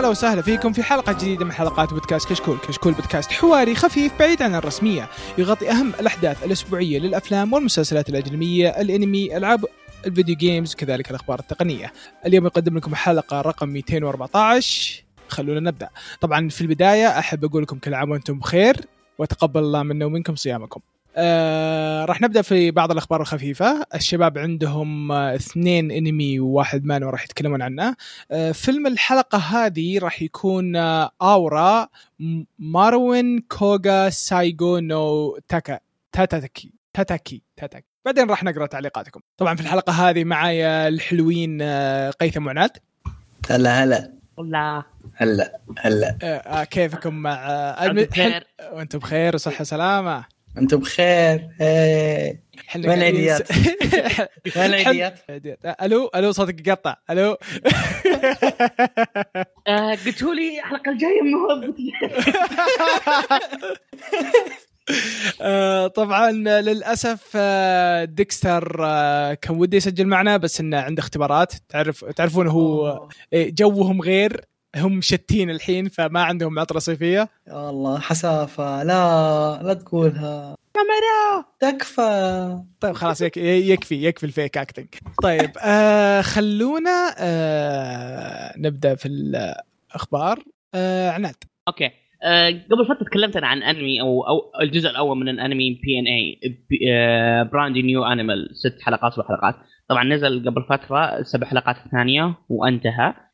يا هلا وسهلا فيكم في حلقة جديدة من حلقات بودكاست كشكول، كشكول بودكاست حواري خفيف بعيد عن الرسمية، يغطي أهم الأحداث الأسبوعية للأفلام والمسلسلات الأجنبية، الأنمي، ألعاب الفيديو games وكذلك الأخبار التقنية. اليوم يقدم لكم حلقة رقم 214 خلونا نبدأ. طبعا في البداية أحب أقول لكم كل عام وأنتم بخير وتقبل الله منا ومنكم صيامكم. آه راح نبدأ في بعض الأخبار الخفيفة. الشباب عندهم آه اثنين انمي وواحد مانهوا راح يتكلمون عنه. آه فيلم الحلقة هذه راح يكون آه Aura Maryuuin Kouga Saigo no Taka Tatakai Tatakai Tatakai. بعدين راح نقرأ تعليقاتكم. طبعا في الحلقة هذه معايا الحلوين آه قيثم وعناد. هلا هلا. هلا. هلا آه آه كيفكم مع آه؟ وأنتم بخير وصحة وسلامة. أنتم بخير. وين العيديات؟ وين العيديات؟ عيديات. ألو ألو صوتك يقطع. ألو. آه قلتوا لي الحلقة الجاية من آه، طبعا للأسف آه، ديكستر كان ودي يسجل معنا بس إنه عنده اختبارات. تعرف تعرفون هو إيه، جوهم غير. هم شتين الحين فما عندهم عطله صيفية. يا الله حسافة. لا لا تقولها كاميرا! تكفى. طيب خلاص يك يكفي يكفي ال fake acting طيب آه خلونا آه نبدأ في الأخبار. آه عناد. أوكي. آه قبل فترة تكلمت أنا عن أنمي أو أو الجزء الأول من الأنمي BNA Brand New Animal ست حلقات سبع حلقات طبعا نزل قبل فترة سبع حلقات ثانية وانتهى. آه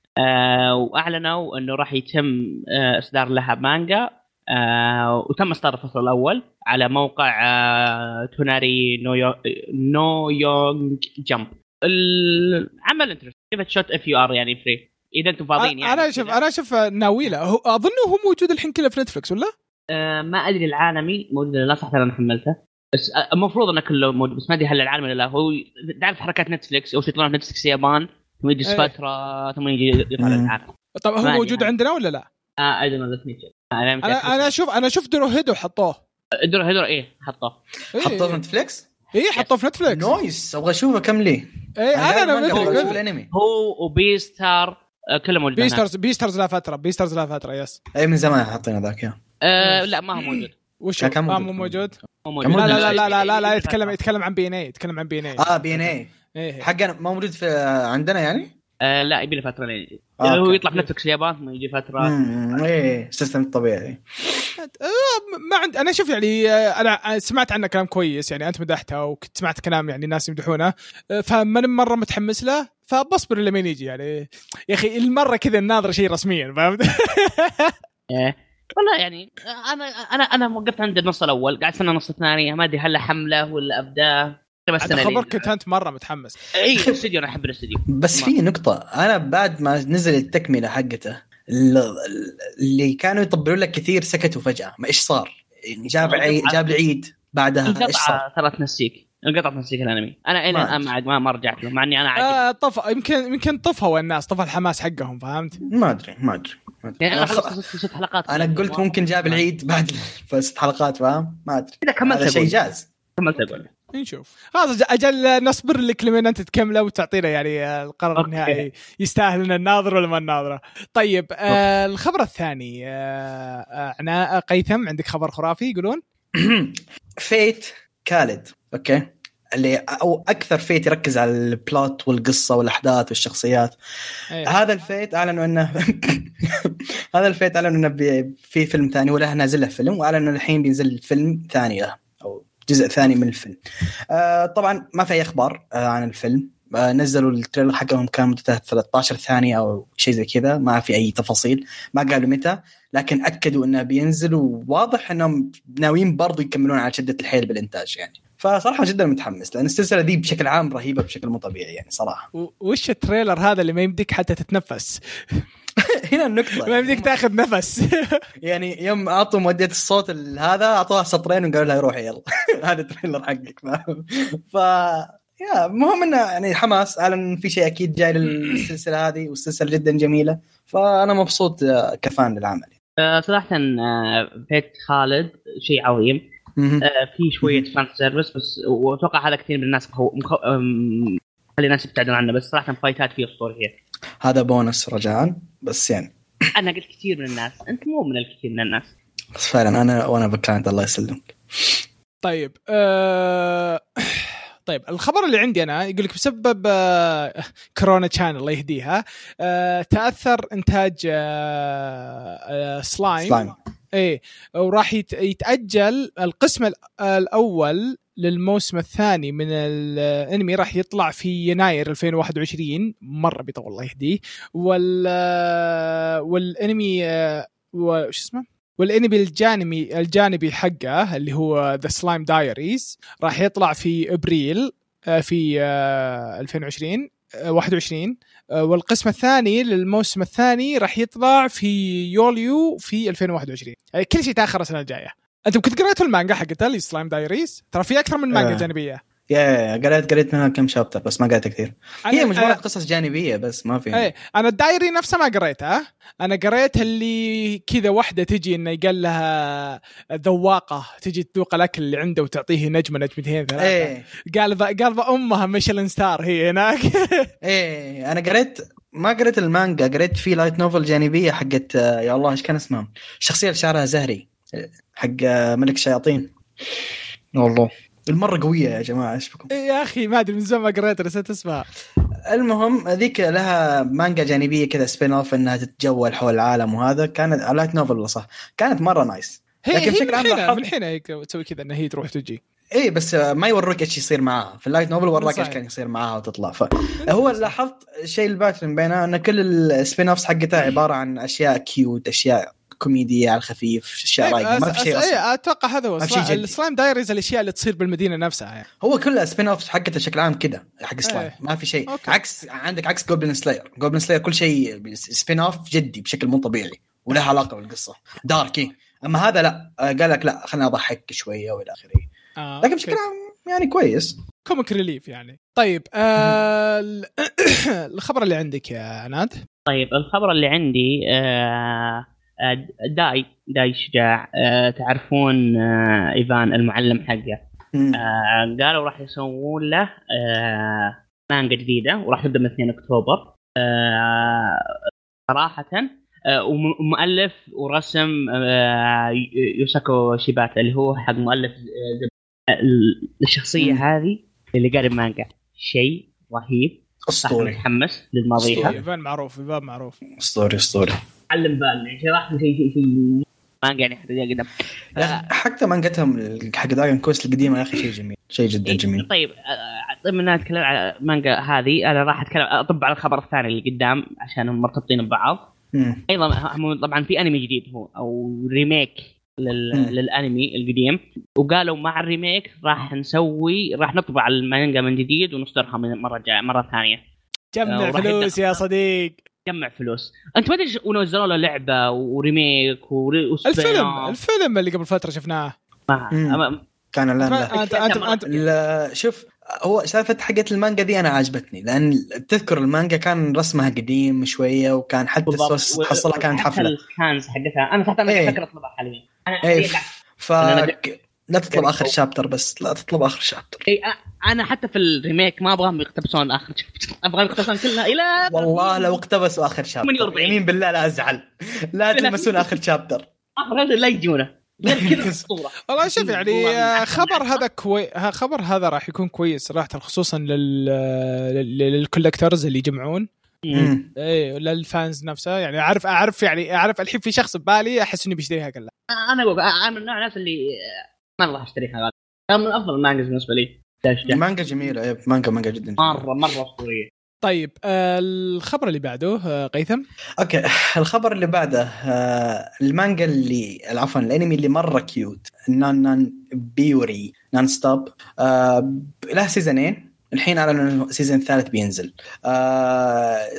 وأعلنوا إنه راح يتم آه إصدار لها مانجا. آه وتم إصدار الفصل الأول على موقع آه Tonari no يو no Young Jump. العمل interesting give shot if you are يعني free إذا أنتم فاضيين يعني أنا شوف. أنا شوف ناوي له. هو اظنه هو موجود الحين كله في نتفلكس ولا؟ آه ما أدري العالمي. موجود لا صح أنا حملته. بس آه، المفروض إنه كله موجود. بس ما أدري هل العالمي ولا لا. هو تعرف حركات نتفلكس أو يطلعون في نتفلكس يابان؟ ثم يجلس إيه. فترة ثم يجي يطلع مم. للعالم طب هو موجود أنا. عندنا ولا لا؟ آه اي دونت نو أنا أنا أنا أشوف أنا شفت درو هيدو حطوه هدر هدر إيه حطوه إيه. حطوه في نتفليكس اي حطوه في نتفلكس نويس أبغى أشوفه كم لي اي أنا أنا أشوف الأنمي هو وبي ستار آه كلهم موجودين. بيسترز بيسترز لا فترة بيسترز لا فترة يس أي من زمان حاطين ذاك يا آه لا ما هو موجود وش كان هو؟ موجود. ما مو موجود مو موجود لا موجود. لا لا لا لا, لا يتكلم يتكلم عن بي ان اي يتكلم عن بي ان اي آه بي ان اي إيه. حقنا ما موجود في عندنا يعني؟ آه لا يبي له فترة لين يجي آه، هو. يطلع في نتفلكس اليابان ثم يجي فترة إيه system الطبيعي آه، ما عند أنا شوف يعني آه، أنا سمعت عنه كلام كويس يعني أنت مدحته وكنت سمعت كلام يعني الناس يمدحونه آه، فماني مرة متحمس له فبصبر لمين يجي يعني يا أخي المرة كذا الناظره شيء رسميا فهمت؟ إيه والله يعني أنا أنا أنا وقفت عند النص الأول قاعد استنى النص الثاني ما أدري هل حمله ولا أبداه بس انت خبرك كنت أنت مرة متحمس. إي الاستديو أنا أحب الاستديو بس في نقطة أنا بعد ما نزل التكملة حقته ال- اللي كانوا يطبلوا لك كثير سكتوا فجأة. ما إيش صار؟ يعني جاب عيد جاب العيد بعدها. إيش صار؟ ترى تنسيك القطعه تنسيك الأنمي. أنا إلى ما الآن ما ما ما رجعت له مع إني أنا عاجب آه طفى يمكن يمكن طفوا الناس طفى الحماس حقهم فهمت؟ ما أدري ما أدري. يعني أنا خلصت ست- حلقات. أنا قلت ممكن جاب العيد بعد ست حلقات فاهم؟ ما أدري. إذا كملت شيء جاز. كملت أقول. نشوف خلاص أجل نصبر لك لمن أنت تكمله وتعطينا يعني آه، القرار. النهائي يستاهل إن الناظر ولا ما الناظره. طيب آه الخبر الثاني آه آه عنا- قيثم عندك خبر خرافي يقولون؟ Fate Kaleid أوكي اللي أو أكثر Fate يركز على ال plot والقصة والأحداث والشخصيات إيه. هذا ال Fate أعلنوا إنه هذا ال Fate أعلنوا إنه بي- في فيلم ثاني وله نازل له فيلم وأعلنوا إنه الحين بينزل فيلم ثاني له جزء ثاني من الفيلم. آه طبعا ما في أي أخبار آه عن الفيلم آه نزلوا ال trailer حقهم كان مدته 13 ثانية أو شيء زي كذا ما في أي تفاصيل ما قالوا متى لكن أكدوا إنه بينزل وواضح إنهم ناويين برضو يكملون على شدة الحيل بالإنتاج يعني. فصراحة جدا متحمس لأن السلسلة دي بشكل عام رهيبة بشكل مو طبيعي يعني صراحة. وش ال trailer هذا اللي ما يمديك حتى تتنفس هنا النقطه ما يمديك تاخذ نفس. يعني يوم اعطوا مؤدية الصوت ال- هذا أعطوها سطرين وقالوا لها روحي يلا. هذا ال trailer حقك فاهم؟ ف يا المهم إنه يعني حماس. أعلن في شيء أكيد جاي للسلسلة هذه والسلسلة جدا جميلة. فأنا مبسوط آه، ك fan للعمل. آه، صراحة آه، Fate Kaleid شيء عظيم. آه، في شوية fan service بس وأتوقع هذا كثير من الناس مخو... مخو... خلي الناس يبتعدون عنه بس صراحة fight ات فيه أسطورية. هذا بونس رجاء. بس يعني. أنا قلت كثير من الناس. أنت مو من الكثير من الناس. بس فعلا أنا وأنا بكلاند الله يسلمك. طيب آه... طيب الخبر اللي عندي أنا يقول لك بسبب آه... كورونا تشان الله يهديها آه... تأثر إنتاج آه... Slime Slime إيه وراح يت... يتأجل القسم ال- الأول للموسم الثاني من الانمي راح يطلع في يناير 2021 مرة بيطول الله يهديه. وال والانمي وش اسمه؟ والانمي الجانبي الجانبي حقه اللي هو ذا Slime Diaries راح يطلع في أبريل آه، في آه، 2020 آه، 21 آه، والقسم الثاني للموسم الثاني راح يطلع في يوليو في 2021 يعني كل شيء تأخر السنة الجاية. أنتم كنت قريتوا المانجا حقت اللي Slime Diaries ترى في أكثر من مانجا آه. جانبية. يا قريت قريت منها كم chapter بس ما قريتها كثير. هي مجموعة أنا- قصص جانبية بس ما في. إيه أنا ال diary نفسه ما قريته. أنا قريت اللي كذا واحدة تجي إنه قال لها ذواقة تجي تذوق الأكل اللي عنده وتعطيه نجمة نجمتين ثلاثة. إيه. قال ب... قال بامها Michelin star هي هناك. إيه أنا قريت ما قريت المانجا قريت في light novel جانبية حقت آه، يا الله إيش كان اسمها؟ الشخصيه اللي شعرها زهري. آه، حق ملك الشياطين والله. المرة قوية يا جماعة إيش بكم؟ يا أخي ما أدري من زمان ما قريت نسيت اسمها. المهم هذيك لها مانجا جانبية كذا spin off إنها تتجول حول العالم وهذا. كانت light novel والله صح كانت مرة nice هي لكن هي بشكل من عام من الحين هيك تسوي كذا إنها هي تروح تجي. إيه بس ما يوروك إيش يصير معاها. في ال light novel وراك إيش. كان يصير معاها وتطلع. فهو لاحظت الشيء ال pattern بينها إن كل ال spin offs حقتها عبارة عن أشياء cute أشياء كوميدية على الخفيف أشياء رايقة ما في شيء أصلا. أتوقع هذا هو ما في شيء سلا- جدي. ال Slime Diaries الأشياء اللي تصير بالمدينة نفسها يعني. هو كلها spin offs حقته بشكل عام كذا حق سلايم إيه. ما في شيء. عكس عندك عكس Goblin Slayer Goblin Slayer كل شيء spin off جدي بشكل مو طبيعي وله علاقة بالقصة. dark إيه. أما هذا لا. آه، قال لك لا خليني أضحك شوية وإلى آخره. آه لكن بشكل عام يعني كويس. comic relief يعني. طيب آه ال- الخبر اللي عندك يا عناد طيب الخبر اللي عندي آه، داي داي شجاع. آه تعرفون آه إيفان المعلم حقه. آه قالوا راح يسوون له آه مانجا جديدة وراح تبدا من 2 أكتوبر. آه صراحة آه وم- ومؤلف ورسم آه يوساكو شيباتا اللي هو حق مؤلف آه، آه، الشخصيه. هذه اللي قارب مانجا شيء رهيب. أسطوري. متحمس للماضيها. إيفان معروف إيفان معروف. أسطوري أسطوري. علم بالنا يعني صراحة شيء شيء شيء مانجا يعني حتى قدام. يا أخي حتى مانجتهم حق Dragon Quest القديمة يا أخي شيء جميل شيء جدا إيه، جميل. طيب طيب من أتكلم على مانجا هذه أنا راح أتكلم أطب على الخبر الثاني اللي قدام عشان هم مرتبطين ببعض. مم. أيضا هم طبعا في أنمي جديد هو أو remake لل... للأنمي القديم. وقالوا مع ال remake راح نسوي راح نطبع المانجا من جديد ونصدرها من مرة جاية مرة ثانية. جمع آه، فلوس يا صديق. جمع فلوس. أنت ما ادري ونزلوا له لعبة وريميك وري... الفيلم. الفيلم اللي قبل فترة شفناه. ما- كان له. انت انت انت لا شوف هو سالفة حقت المانجا دي أنا عجبتني لأن تذكر المانجا كان رسمها قديم شوية وكان حتى. الصوص و- حصلها كانت حفلة. السكانز حقتها. أنا حتى أنا إيه. فكرة اطلبها حاليا. أنا إيه. ف أنا- لا تطلب آخر شابتر بس لا تطلب آخر شابتر إيه، أ- أنا حتى في ال remake ما أبغاهم يقتبسون آخر chapter أبغاهم يقتبسون كلها إلى والله لو اقتبسوا آخر chapter 48. يمين بالله لا أزعل. لا تلمسون آخر chapter اخر هذا لا يجونه غير كذا اسطوره والله شوف يعني آه، خبر. هذا كوي ها- خبر هذا راح يكون كويس صراحة خصوصا لل لل- لل collectors اللي يجمعون. إيه لل fans نفسه. يعني أعرف أعرف يعني أعرف الحين في شخص ببالي أحس اني بشتريها كلها. أنا أقول أنا من نوع الناس اللي ما راح أشتريها غالبا كان من أفضل ال mangas بالنسبة لي. مانجا جميلة إيه، مانجا مانجا جدا جميلة. مرة مرة أسطورية. طيب آه الخبر اللي بعده آه قيثم؟ okay الخبر اللي بعده آه المانجا اللي عفوا الأنمي اللي مرة cute Non Non Biyori Nonstop له سيزونين الحين أعلنوا إنه ال season الثالث بينزل.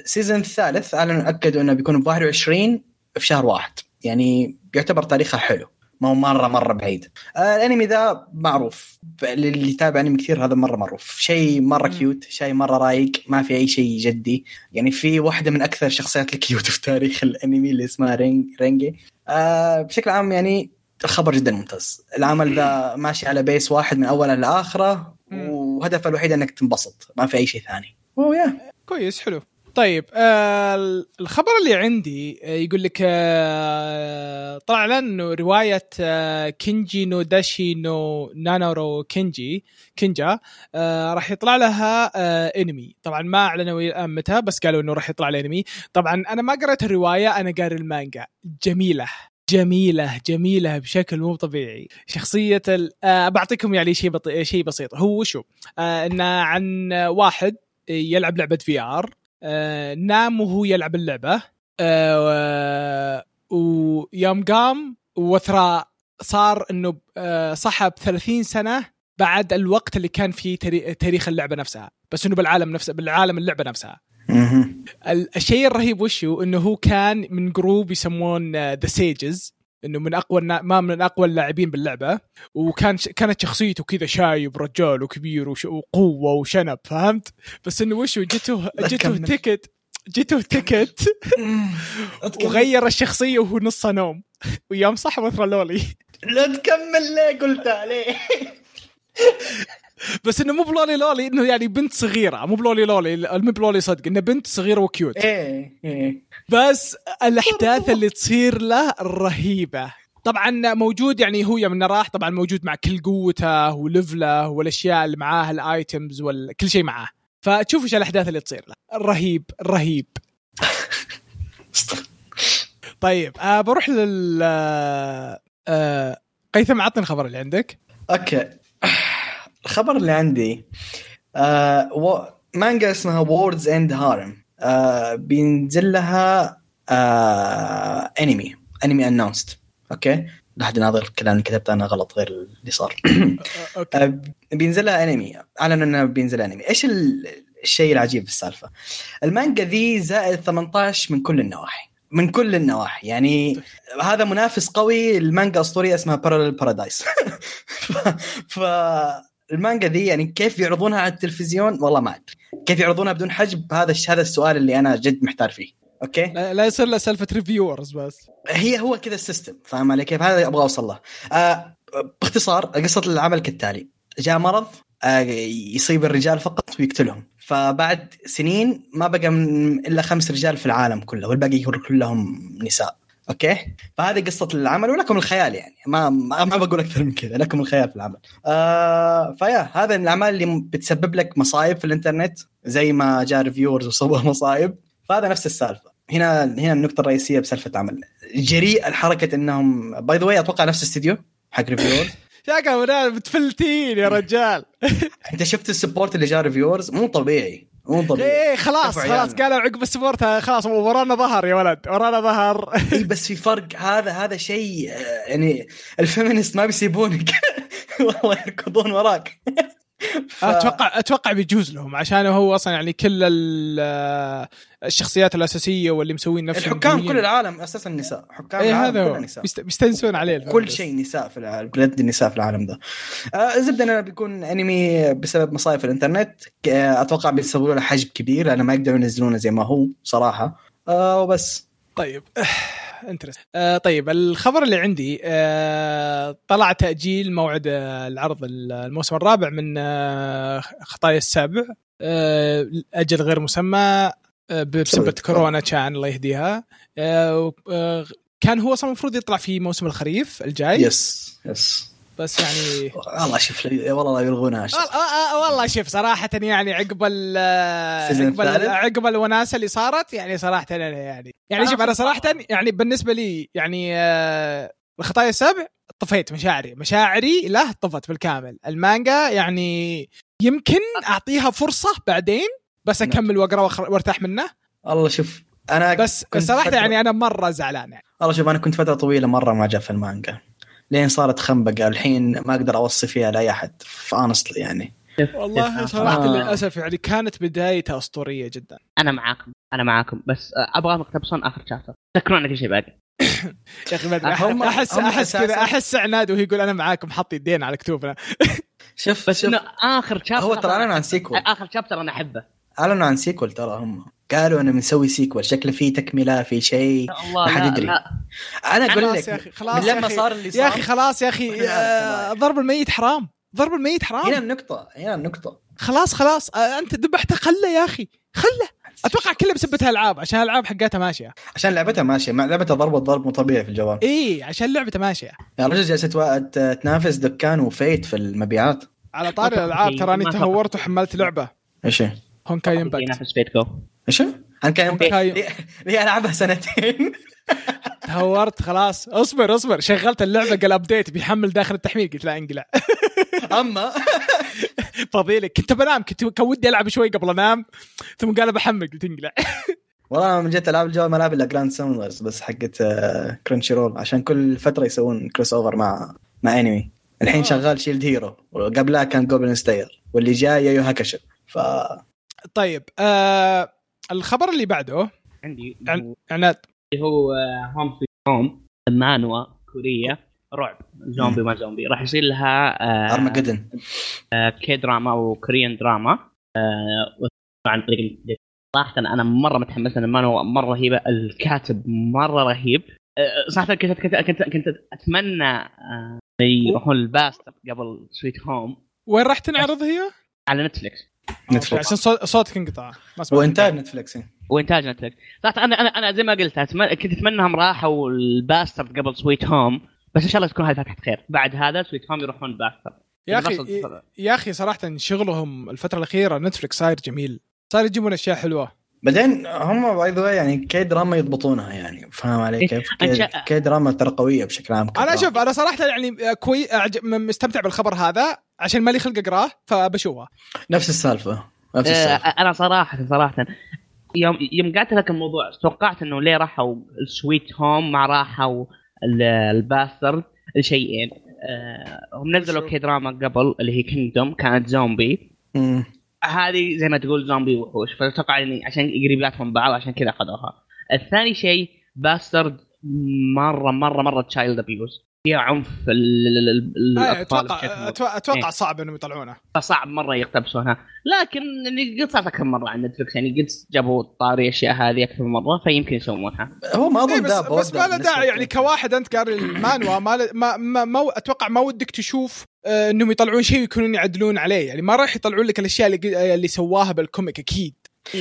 ال season الثالث أعلنوا أكدوا إنه بيكون ب 21 في شهر واحد. يعني بيعتبر تاريخها حلو. ما هو مرة مرة بعيد. آه الأنمي ذا معروف. اللي يتابع أنمي كثير هذا مرة معروف. شيء مرة. cute شيء مرة رايق. ما في أي شيء جدي. يعني في واحدة من أكثر الشخصيات ال cute في تاريخ الأنمي اللي اسمها رينج رينجي. آه بشكل عام يعني الخبر جدا ممتاز. العمل ذا ماشي على pace واحد من أوله لاخره. وهدفه الوحيد إنك تنبسط. ما في أي شيء ثاني. أوه يا كويس حلو. طيب آه الخبر اللي عندي آه يقول لك آه طلع لنا انه رواية آه كينجي نو داشي نو نانورو كينجي كينجا آه راح يطلع لها آه انمي طبعا ما أعلنوا الآن متى بس قالوا إنه راح يطلع الانمي طبعا أنا ما قرأت الرواية أنا قاري المانجا. جميلة جميلة جميلة بشكل مو طبيعي. شخصية ال... آه بعطيكم يعني شيء بطي... شيء بسيط. هو شو؟ آه إنه عن واحد يلعب لعبة VR آه نام وهو يلعب اللعبة. آه ويوم قام وثرى صار إنه آه صحى ب 30 سنة بعد الوقت اللي كان فيه تاريخ اللعبة نفسها. بس إنه بالعالم نفسه بالعالم اللعبة نفسها. الشيء الرهيب وشو إنه هو كان من group يسمون the sages إنه من أقوى ما من أقوى اللاعبين باللعبة وكان كانت شخصيته كذا شايب رجال وكبير وقوة وشنب فهمت؟ بس إنه وشو جته جته تكت جته تكت وغير الشخصية وهو نصها نوم. ويوم صح مثل لولي. لا تكمل ليه قلتها ليه بس إنه مو بلولي لولي إنه يعني بنت صغيرة. مو بلولي لولي مو بلولي صدق إنه بنت صغيرة وكيوت إيه إيه. بس الأحداث اللي تصير له رهيبة. طبعا موجود يعني هو يوم راح طبعا موجود مع كل قوته و level ه والأشياء اللي معاه ال items وكل شيء معاه. فتشوف إيش الأحداث اللي تصير له. رهيب رهيب. طيب آه بروح لل آه قيثم عطني الخبر اللي عندك. okay. الخبر اللي عندي آه و... مانجا اسمها World's End Harem آه بينزل لها آه انمي انمي announced okay؟ لا احد يناظر الكلام اللي كتبته أنا غلط غير اللي صار. آه بينزل لها انمي أعلن انه بينزل انمي إيش الشيء العجيب في السالفة؟ المانجا ذي زائد 18 من كل النواحي. من كل النواحي. يعني هذا منافس قوي المانجا أسطورية اسمها Parallel Paradise ف... المانجا ذي يعني كيف يعرضونها على التلفزيون؟ والله ما أدري. كيف يعرضونها بدون حجب؟ هذا هذا السؤال اللي أنا جد محتار فيه. okay؟ لا, لا يصير له سالفة Reviewers بس. هي هو كذا ال system فاهم علي كيف؟ هذا أبغى أوصل له. آه باختصار قصة العمل كالتالي. جاء مرض آه يصيب الرجال فقط ويقتلهم. فبعد سنين ما بقى من إلا خمس رجال في العالم كله والباقي كلهم نساء. okay؟ فهذه قصة العمل ولكم الخيال يعني. ما ما, ما بقول أكثر من كذا لكم الخيال في العمل. آه فيا هذا من الأعمال اللي بتسبب لك مصايب في الإنترنت زي ما جاء Reviewers وسوى مصايب. فهذا نفس السالفة. هنا هنا النقطة الرئيسية بسالفة العمل. جريء الحركة إنهم by the way أتوقع نفس الاستديو حق Reviewers. يا بتفلتين يا رجال. أنت شفت ال support اللي جاء Reviewers؟ مو طبيعي. مو طبيعي. إيه خلاص خلاص قالوا عقب ال support خلاص ورانا ظهر يا ولد ورانا ظهر. اي بس في فرق هذا هذا شيء يعني ال feminist ما بيسيبونك. والله يركضون وراك. ف... أتوقع أتوقع بيجوز لهم عشان هو أصلا يعني كل الشخصيات الأساسية واللي مسوين نفسهم الحكام كل العالم أساسا نساء. حكام اي هذا هو. نساء. بيستنسون عليه كل شيء نساء في العالم بجد النساء في العالم ذا آه زبده انه بيكون أنمي بسبب مصايب في الانترنت أتوقع بيسووا له حجب كبير لأنه ما يقدروا ينزلونه زي ما هو صراحة. آه وبس. طيب. interest آه طيب الخبر اللي عندي آه طلع تأجيل موعد العرض الموسم الرابع من آه خطايا السابع. آه أجل غير مسمى آه بسبب كورونا كان الله يهديها. آه آه كان هو أصلا المفروض يطلع في موسم الخريف الجاي. يس يس بس يعني والله شوف والله لا يلغونها والله شوف صراحة يعني عقب ال عقب عقب الوناسة اللي صارت يعني صراحة أنا يعني يعني شوف أنا صراحة يعني بالنسبة لي يعني الخطايا السبع طفيت مشاعري مشاعري له طفت بالكامل. المانجا يعني يمكن أعطيها فرصة بعدين بس أكمل وأقرأ وأرتاح منه. الله شوف أنا بس صراحة يعني أنا مرة زعلان يعني. والله شوف أنا كنت فترة طويلة مرة ما جاء في المانجا. لين صارت خنبقة. الحين ما أقدر أوصي فيها لأي أحد. فانستلي يعني. والله صراحة آه. للأسف يعني كانت بدايتها أسطورية جدا. أنا معاكم أنا معاكم. بس أبغى تقتبسون آخر chapter. ذكرونا كل شيء باقي يا أخي ما احس احس كذا أحس عناد وهو يقول أنا معاكم حط يدين على كتوفنا شوف بس إنه آخر chapter هو ترى اعلنوا عن sequel آخر chapter أنا أحبه. اعلنوا عن sequel ترى هم. قالوا أنا بنسوي sequel شكله في تكملة في شيء. ما حد يدري. أنا أقول لك يا أخي خلاص من لما صار اللي صار يا أخي خلاص يا أخي آه ضرب الميت حرام. ضرب الميت حرام. هنا النقطة هنا النقطة. خلاص خلاص. آه أنت ذبحته خله يا أخي. خله. أتوقع كلها بسبة العاب عشان الالعاب حقتها ماشية. عشان لعبتها ماشية. مع لعبتها ضرب ضرب مو طبيعي في الجوال. إي عشان لعبتها ماشية. يعني رجل جالسه تنافس Dokkan و Fate في المبيعات. على طاري الألعاب تراني تهورت وحملت لعبة. إيش هي؟ Honkai Impact ينافس Fate GO. إيش؟ هي؟ أنا كان Honkai لي لي ألعبها سنتين؟ تهورت خلاص. اصبر اصبر. شغلت اللعبة قال ابديت بيحمل داخل التحميل قلت لا انقلع. أما. فضيلك. كنت بنام. كنت كان ودي ألعب شوي قبل أنام. ثم قال بحمل قلت انقلع. والله من جيت العاب الجوال ما العب الا Grand Summoners بس حقت Crunchyroll عشان كل فترة يسوون crossover مع مع انمي الحين آه. شغال Shield Hero وقبلها كان Goblin Slayer واللي جاي Yu Hakusho ف طيب آه الخبر اللي بعده عندي عن- عناد. اللي هو Home Sweet Home مانوا كوريه رعب زومبي ما زومبي راح يصير لها آه، ارمجدن آه، K-drama أو Korean drama آه، عن طريق. صراحة أنا مرة متحمس لأن المانوا مرة رهيبة الكاتب مرة رهيب. آه، صراحة كنت كنت كنت, كنت أتمنى آه، يروحون ال Bastard قبل Sweet Home وين راح تنعرض هي؟ على نتفلكس نتفلكس عشان صوت- صوتك انقطع. ما. وإنتاج نتفلكس وإنتاج نتفلكس أنا أنا أنا زي ما قلت أتمنى كنت أتمنى انهم راحوا ال Bastard قبل Sweet Home بس إن شاء الله تكون هذه فتحة خير. بعد هذا Sweet Home يروحون ال Bastard يا أخي يا أخي صراحة شغلهم الفترة الأخيرة نتفلكس صاير جميل. صار يجيبون أشياء حلوة. بعدين هم by the يعني K-drama يضبطونها يعني. فاهم علي إيه، كيف؟ K, K-drama ترى قويه بشكل عام. أنا. شوف أنا صراحة يعني كوي مستمتع بالخبر هذا. عشان مالي خلق أقرأه فبشوفه. نفس السالفة. نفس آه، السالفة. أنا صراحة صراحة. يوم يوم قعدت لك الموضوع توقعت إنه ليه راحوا ال Sweet Home ما راحوا ال- ال Bastard. لشيئين آه، هم نزلوا؟ K-drama قبل اللي هي Kingdom كانت زومبي. هذه زي ما تقول زومبي وحوش فأتوقع إني عشان قريبات من بعض عشان كذا اخذوها. الثاني شيء Bastard مرة مرة مرة child abuse فيها عنف ال- ال- ال- آه، الاطفال أتوقع أتوقع- أتوقع إيه. صعب إنهم يطلعونه. فصعب مرة يقتبسونها. لكن يعني قد صارت أكثر مرة عند نتفلكس يعني قد جابوا طاري الاشياء هذه أكثر من مرة فيمكن يسوونها. هو ما إيه اظن بس, ذا بس ما له داعي. يعني كواحد أنت قاري المانوا ما, ل- ما, ما, ما أتوقع ما ودك تشوف آه، إنهم يطلعون شيء ويكونون يعدلون عليه. يعني ما راح يطلعون لك الأشياء اللي, اللي سواها بال comic أكيد.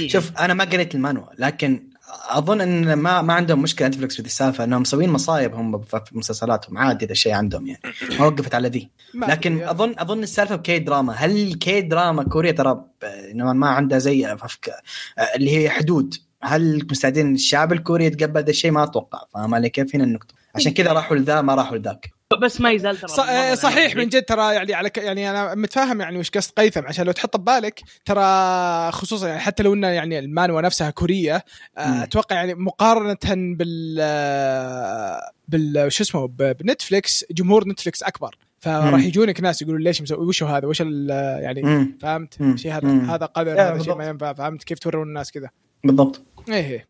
شوف أنا ما قريت المانوا لكن أظن إن ما ما عندهم مشكلة نتفلكس في ذي السالفة إنهم مسوين مصايب هم في مسلسلاتهم عادي هذا الشيء عندهم يعني. ما وقفت على ذي. لكن. اظن أظن السالفة ب K-drama هل K-drama كوريا ترى إنما ما عندها زي. اللي هي حدود. هل مستعدين الشعب الكوري يتقبل ذا الشيء؟ ما أتوقع. فاهم علي؟ كيف هنا النقطة؟ عشان كذا راحوا لذا ما راحوا لذاك بس ما يزال ترى ص- آه، صحيح من جد ترى يعني على ك... يعني أنا متفاهم يعني وش قصد قيثم عشان لو تحط ببالك ترى خصوصا يعني حتى لو ان يعني المانوا نفسها كورية آه،. أتوقع يعني مقارنة بال آه، بال شو اسمه ب- بنتفلكس جمهور نتفلكس أكبر فراح. يجونك ناس يقولون ليش مسوي وش هو هذا وش ال- يعني مم. فهمت مم. شيء هذا مم. هذا قدر هذا شيء ما. ينفع فهمت كيف تورون الناس كذا بالضبط إيه إيه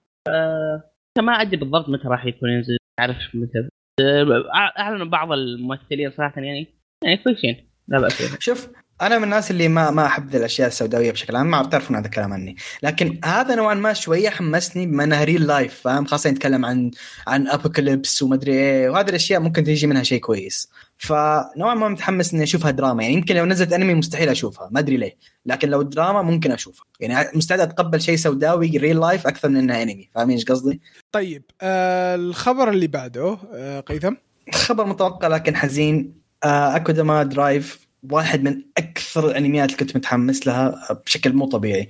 ما أدري بالضبط متى راح يكون ينزل اعرف متى. آه، أعلنوا بعض الممثلين صراحة يعني. يعني كويسين. لا بأس شوف أنا من الناس اللي ما ما أحب الأشياء السوداوية بشكل عام ما تعرفون هذا الكلام عني. لكن هذا نوعا ما شوية حمسني بما انها real life فاهم؟ خاصة يتكلم عن عن apocalypse ومدري إيه وهذه الأشياء ممكن تيجي منها شيء كويس. فنوعا ما متحمس إني أشوفها دراما يعني يمكن لو نزلت أنمي مستحيل أشوفها ما أدري ليه. لكن لو دراما ممكن أشوفها. يعني مستعد أتقبل شيء سوداوي real life أكثر من إنها انمي فاهمين إيش قصدي؟ طيب آه الخبر اللي بعده آه قيثم؟ خبر متوقع لكن حزين. آه Akudama Drive واحد من أكثر الأنميات اللي كنت متحمس لها بشكل مو طبيعي.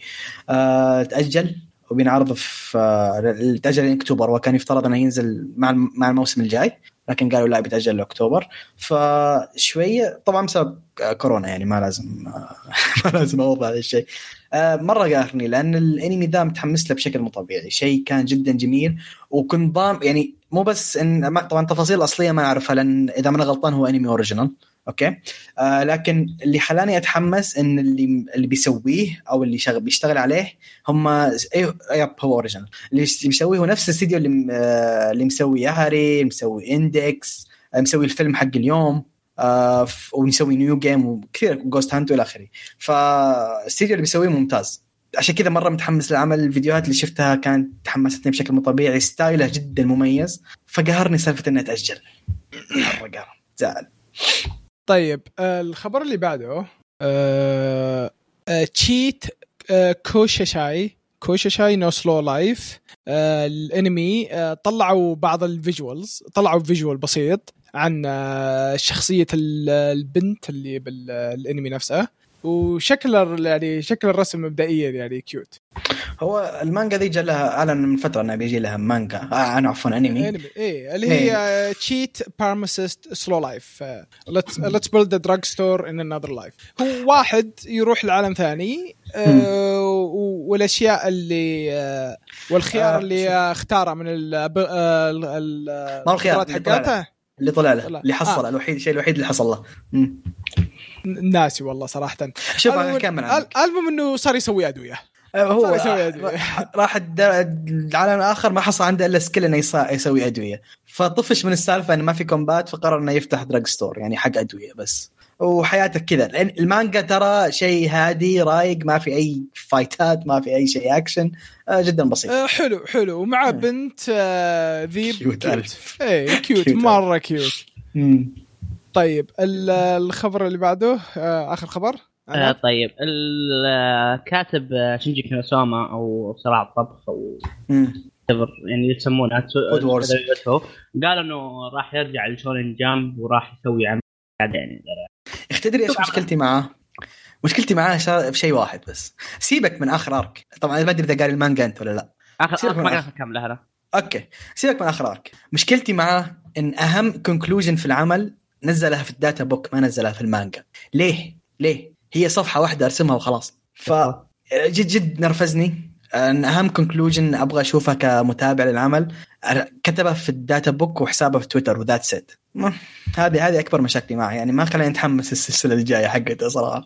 آه تأجل وبينعرض في آه تأجل لاكتوبر وكان يفترض إنه ينزل مع مع الموسم الجاي لكن قالوا لا بيتأجل لأكتوبر. فشوية طبعا بسبب كورونا يعني ما لازم آه ما لازم أوضح هذا الشيء. مرة قاهرني لأن الأنمي ذا متحمس له بشكل مو طبيعي شيء كان جدا جميل وكنت ضام يعني مو بس ان طبعا التفاصيل الاصليه ما أعرفها لأن إذا ما أنا غلطان هو أنمي original. Okay؟ آه لكن اللي خلاني أتحمس إن اللي اللي بيسويه أو اللي شغل بيشتغل عليه هم أيوه yep هو original اللي بيسويه هو نفس الاستديو اللي آه اللي مسوي يهري اللي مسوي Index آه مسوي الفيلم حق اليوم آه ومسوي New Game وكثير Ghost Hunt وإلى آخره. فالاستديو اللي بيسويه ممتاز. عشان كذا مرة متحمس لعمل الفيديوهات اللي شفتها كانت تحمستني بشكل مو طبيعي. ستايله جدا مميز. فقهرني سالفة انه تأجل. مرة قهر زعل طيب آه الخبر اللي بعده آه Cheat Kusushi Kusushi no Slow Life الانمي آه، طلعوا بعض ال visuals طلعوا visual بسيط عن آه، شخصية ال- البنت اللي بالانمي نفسه. وشكل يعني شكل الرسم مبدئيا يعني cute هو المانجا ذي جا لها اعلن من فترة انه بيجي لها مانجا آه أنا عفوا أنمي أنمي إيه اللي هي Cheat Pharmacist Slow Life let's build a drugstore in another life هو واحد يروح لعالم ثاني آه، والأشياء اللي آه، والخيار آه، اللي. اختاره من ال آه، ال- ال- ما هو الخيار اللي طلع له. حقاته اللي طلع له طلع. اللي حصل آه. الوحيد الشيء الوحيد اللي حصل له. ناسي والله صراحة. شوف أنا اكمل عنك. المهم إنه صار يسوي أدوية. آه، هو أدوية. راح- العالم الآخر ما حصل عنده إلا skill إنه يسوي أدوية. فطفش من السالفة إنه ما في combat فقرر إنه يفتح drugstore يعني حق أدوية بس. وحياتك كذا. لأن المانجا ترى شيء هادي رايق ما في أي فايتات ما في أي شيء اكشن آه، جدا بسيط. آه، حلو حلو. ومع. بنت آه، ذيب. cute cute cute cute مرة cute مم. طيب ال- الخبر اللي بعده آه، آخر خبر؟ آه طيب الكاتب آه، شينجي كينوساما أو صراع الطبخ أو يعني يسمونها Wars. قال إنه راح يرجع لشونن جامب وراح يسوي عمل. بعدين اخ تدري إيش مشكلتي معاه؟ مشكلتي معاه شا- في شيء واحد بس. سيبك من آخر ارك طبعا ما أدري إذا قاري المانجا أنت ولا لا. اخر من ما كامله Okay. سيبك من آخر arc مشكلتي معاه إن أهم conclusion في العمل نزلها في ال data book ما نزلها في المانجا. ليه؟ ليه؟ هي صفحة واحدة أرسمها وخلاص. ف جد جد نرفزني. أن أهم conclusion أبغى أشوفها كمتابع للعمل كتبها في ال data book وحسابه في تويتر و that's it هذه هذه أكبر مشاكلي معه. يعني ما خلاني أتحمس السلسلة الجاية حقته صراحة.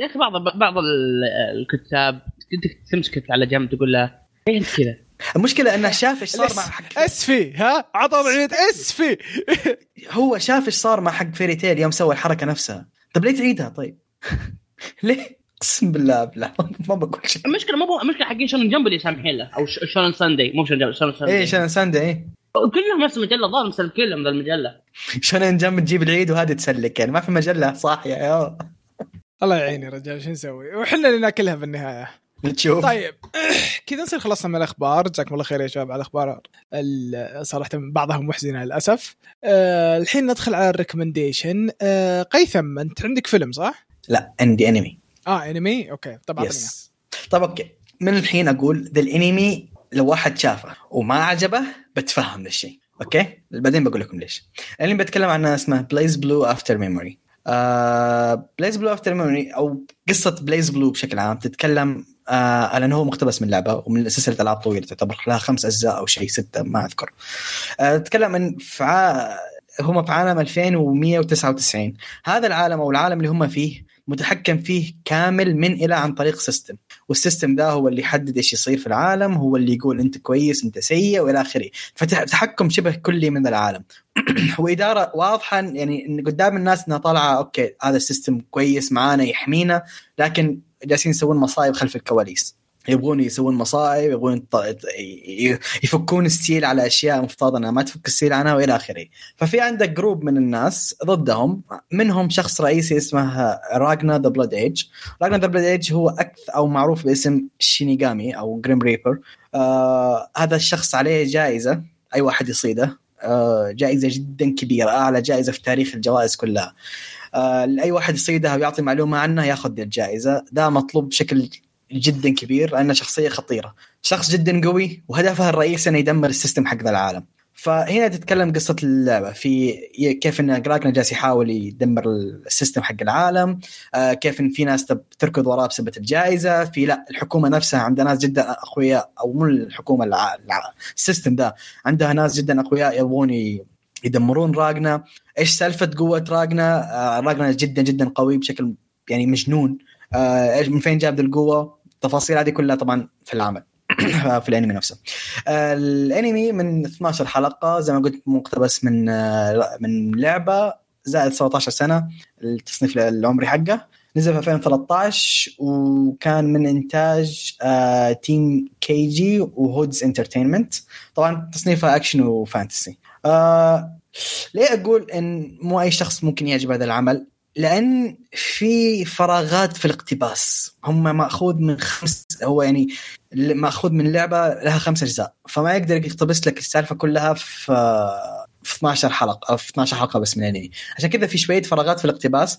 يا أخي بعض بعض ال- الكتاب انت تمسك على جنب تقول له ليه أنت كذا؟ المشكلة أنه شاف إيش صار مع حق اسفي ها؟ عطى وضعيه اسفي هو شاف إيش صار مع حق Fairy Tail يوم سوى الحركة نفسها. طب ليه تعيدها؟ طيب. ليه؟ أقسم بالله بالله. ما بقول شيء. المشكلة مو المشكلة حقين Shonen Jump اللي سامحين له أو ش- Shonen Sunday. مو Shonen Jump Shonen Sunday. إيه Shonen Sunday إيه. كلهم نفس المجلة ظاهر مسلكين لهم ذا المجلة. Shonen Jump تجيب العيد وهذه تسلك يعني ما في مجلة صاحية يا الله. يعين يا رجال شو نسوي؟ وحنا اللي ناكلها في تشوف طيب. كذا نصير خلصنا من الأخبار. جزاكم الله خير يا شباب على الأخبار ال- صراحة بعضها محزنة للأسف. أه الحين ندخل على ال recommendation. أه قيثم أنت عندك فيلم صح؟ لا عندي انمي آه انمي okay طب. Yes طب okay. من الحين أقول ذا الانمي لو واحد شافه وما عجبه بتفهم ذا الشيء. okay؟ بعدين بقول لكم ليش. الانمي بتكلم عنه اسمه BlazBlue Alter Memory BlazBlue Alter Memory أو قصة BlazBlue بشكل عام تتكلم آه لأنه هو مقتبس من لعبة ومن سلسلة ألعاب طويلة تعتبر لها خمس أجزاء أو شيء ستة ما أذكر. آه تتكلم عن ع... هم في عالم 2199 هذا العالم أو العالم اللي هم فيه متحكم فيه كامل من إلى عن طريق system وال system ده هو اللي يحدد إيش يصير في العالم هو اللي يقول أنت كويس أنت سيء وإلى آخره. فتحكم شبه كلي من العالم. واداره واضحة يعني قدام الناس إنها طالعة okay هذا ال system كويس معانا يحمينا لكن جالسين يسوون مصايب خلف الكواليس. يبغون يسوون مصائب يبغون يفكون ال seal على أشياء مفترض إنها ما تفك ال seal عنها وإلى آخره. ففي عندك group من الناس ضدهم منهم شخص رئيسي اسمه Ragna the Bloodedge Ragna the Bloodedge هو أكثر أو معروف باسم شينيغامي أو Grim Reaper آه هذا الشخص عليه جائزة أي واحد يصيده. آه جائزة جدا كبيرة أعلى جائزة في تاريخ الجوائز كلها. لأي واحد يصيدها ويعطي معلومة عنه ياخذ الجائزة. ده مطلوب بشكل جدا كبير لأنه شخصية خطيرة. شخص جدا قوي وهدفها الرئيسي إنه يدمر ال system حق ذا العالم. فهنا تتكلم قصة اللعبة. في كيف إن Ragna جالس يحاول يدمر ال system حق العالم آه كيف إن في ناس تركض وراه بسبب الجائزة. في لا الحكومة نفسها عندها ناس جدا أقوياء أو مو الحكومة. السيستم ده. عندها ناس جدا أقوياء يبغون. يدمرون راجنا إيش سالفة قوة راجنا آه راجنا جدا جدا قوي بشكل يعني مجنون. آه من فين جاب القوة؟ التفاصيل هذه كلها طبعا في العمل في الأنمي نفسه. آه، الأنمي من 12 حلقة زي ما قلت مقتبس من آه، من لعبة زائد 17 سنة التصنيف العمري حقه. نزل في 2013 وكان من إنتاج آه، Team KG و Hoods Entertainment. طبعا تصنيفها أكشن و fantasy. ليه أقول إن مو أي شخص ممكن يعجب هذا العمل؟ لأن في فراغات في الاقتباس. هم مأخوذ من خمس هو يعني مأخوذ من لعبة لها خمس أجزاء. فما يقدر يقتبس لك السالفة كلها في في 12 حلقة أو في 12 حلقة بس من الأنمي. عشان كذا في شوية فراغات في الاقتباس.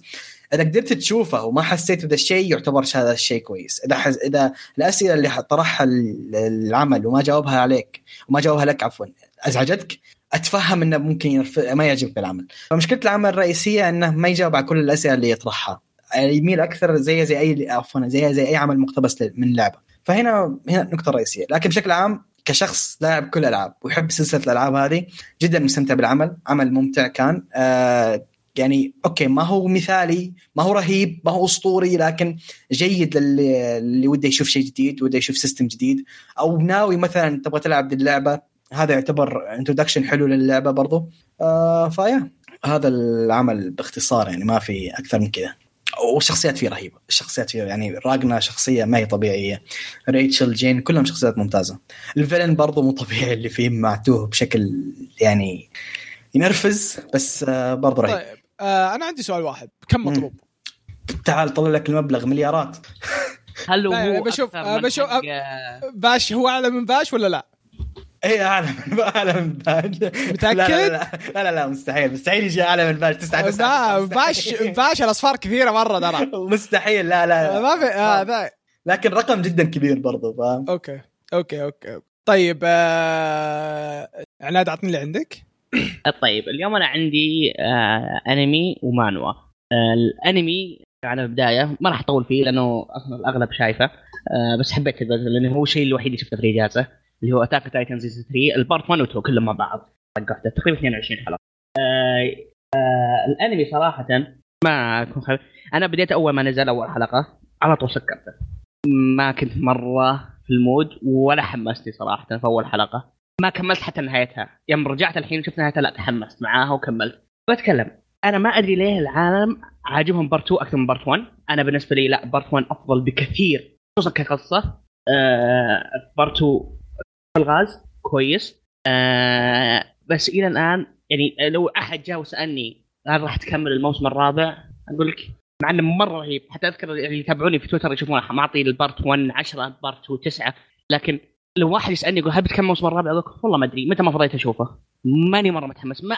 إذا قدرت تشوفه وما حسيت بهذا الشيء يعتبر هذا الشيء كويس. إذا حز... إذا الأسئلة اللي طرحها العمل وما جاوبها عليك وما جاوبها لك عفوا أزعجتك؟ أتفهم إنه ممكن يرف... ما يعجبك العمل. فمشكلة العمل الرئيسية إنه ما يجاوب على كل الأسئلة اللي يطرحها. يميل أكثر زي زي اي عفوا زي زي أي عمل مقتبس من لعبة. فهنا هنا النقطه الرئيسيه لكن بشكل عام كشخص لاعب كل الألعاب ويحب سلسلة الألعاب هذه جدا مستمتع بالعمل. عمل ممتع كان. آه يعني okay ما هو مثالي ما هو رهيب ما هو أسطوري لكن جيد للي اللي وده يشوف شيء جديد وده يشوف system جديد. أو ناوي مثلا تبغى تلعب دي اللعبه هذا يعتبر introduction حلو للعبة برضو. آه ف يا هذا العمل باختصار يعني ما في أكثر من كذا. والشخصيات فيه رهيبة. الشخصيات فيه يعني راجنا شخصية ما هي طبيعية. ريتشل جين كلهم شخصيات ممتازة. ال villain برضو مو طبيعي اللي فيه معتوه بشكل يعني ينرفز بس آه برضو رهيب. طيب آه أنا عندي سؤال واحد. كم مطلوب؟ تعال طلع لك المبلغ مليارات. هل هو يعني بشوف- بشوف- باش هو أعلى من باش ولا لا؟ اي أعلى من أعلى من باش متأكد؟ لا لا لا, لا, لا, لا مستحيل. مستحيل يجي أعلى من باش تسعة با- تسعة. باش باش الأصفار كثيرة مرة ترى. مستحيل لا لا. ما في آه ذا لكن رقم جدا كبير برضو فاهم؟ okay okay okay. طيب آه... عناد أعطني اللي عندك. طيب اليوم أنا عندي آه أنمي و manhwa. آه الأنمي على البداية ما راح أطول فيه لأنه أصلا الاغلب شايفه آه بس حبيت كذا لأنه هو الشيء الوحيد اللي شفته في الاجازه اللي هو Attack Titan season 3 ال part 1 و 2 كلهم مع بعض. طقحته تقريبا 22 حلقة. آه آه الأنمي صراحة ما أكون خبير أنا بديت أول ما نزل أول حلقة على طول سكرته. ما كنت مرة في ال mood ولا حمستني صراحة في أول حلقة. ما كملت حتى نهايتها. يوم رجعت الحين وشفت نهايتها لا تحمست معاها وكملت. بتكلم. أنا ما أدري ليه العالم عاجبهم part 2 أكثر من part 1 أنا بالنسبة لي لا part 1 أفضل بكثير. خصوصا كقصة. آه part 2 الغاز؟ كويس. آه بس إلى الآن يعني لو أحد جاء وسألني هل راح تكمل الموسم الرابع؟ أقول لك مع إنه مرة رهيب. حتى أذكر اللي يتابعوني في تويتر يشوفون معطي ال part 1 10 part 2 9 لكن لو واحد يسألني يقول هل بتكمل الموسم الرابع؟ أقول والله ما أدري. متى ما فضيت أشوفه. ماني مرة متحمس. ما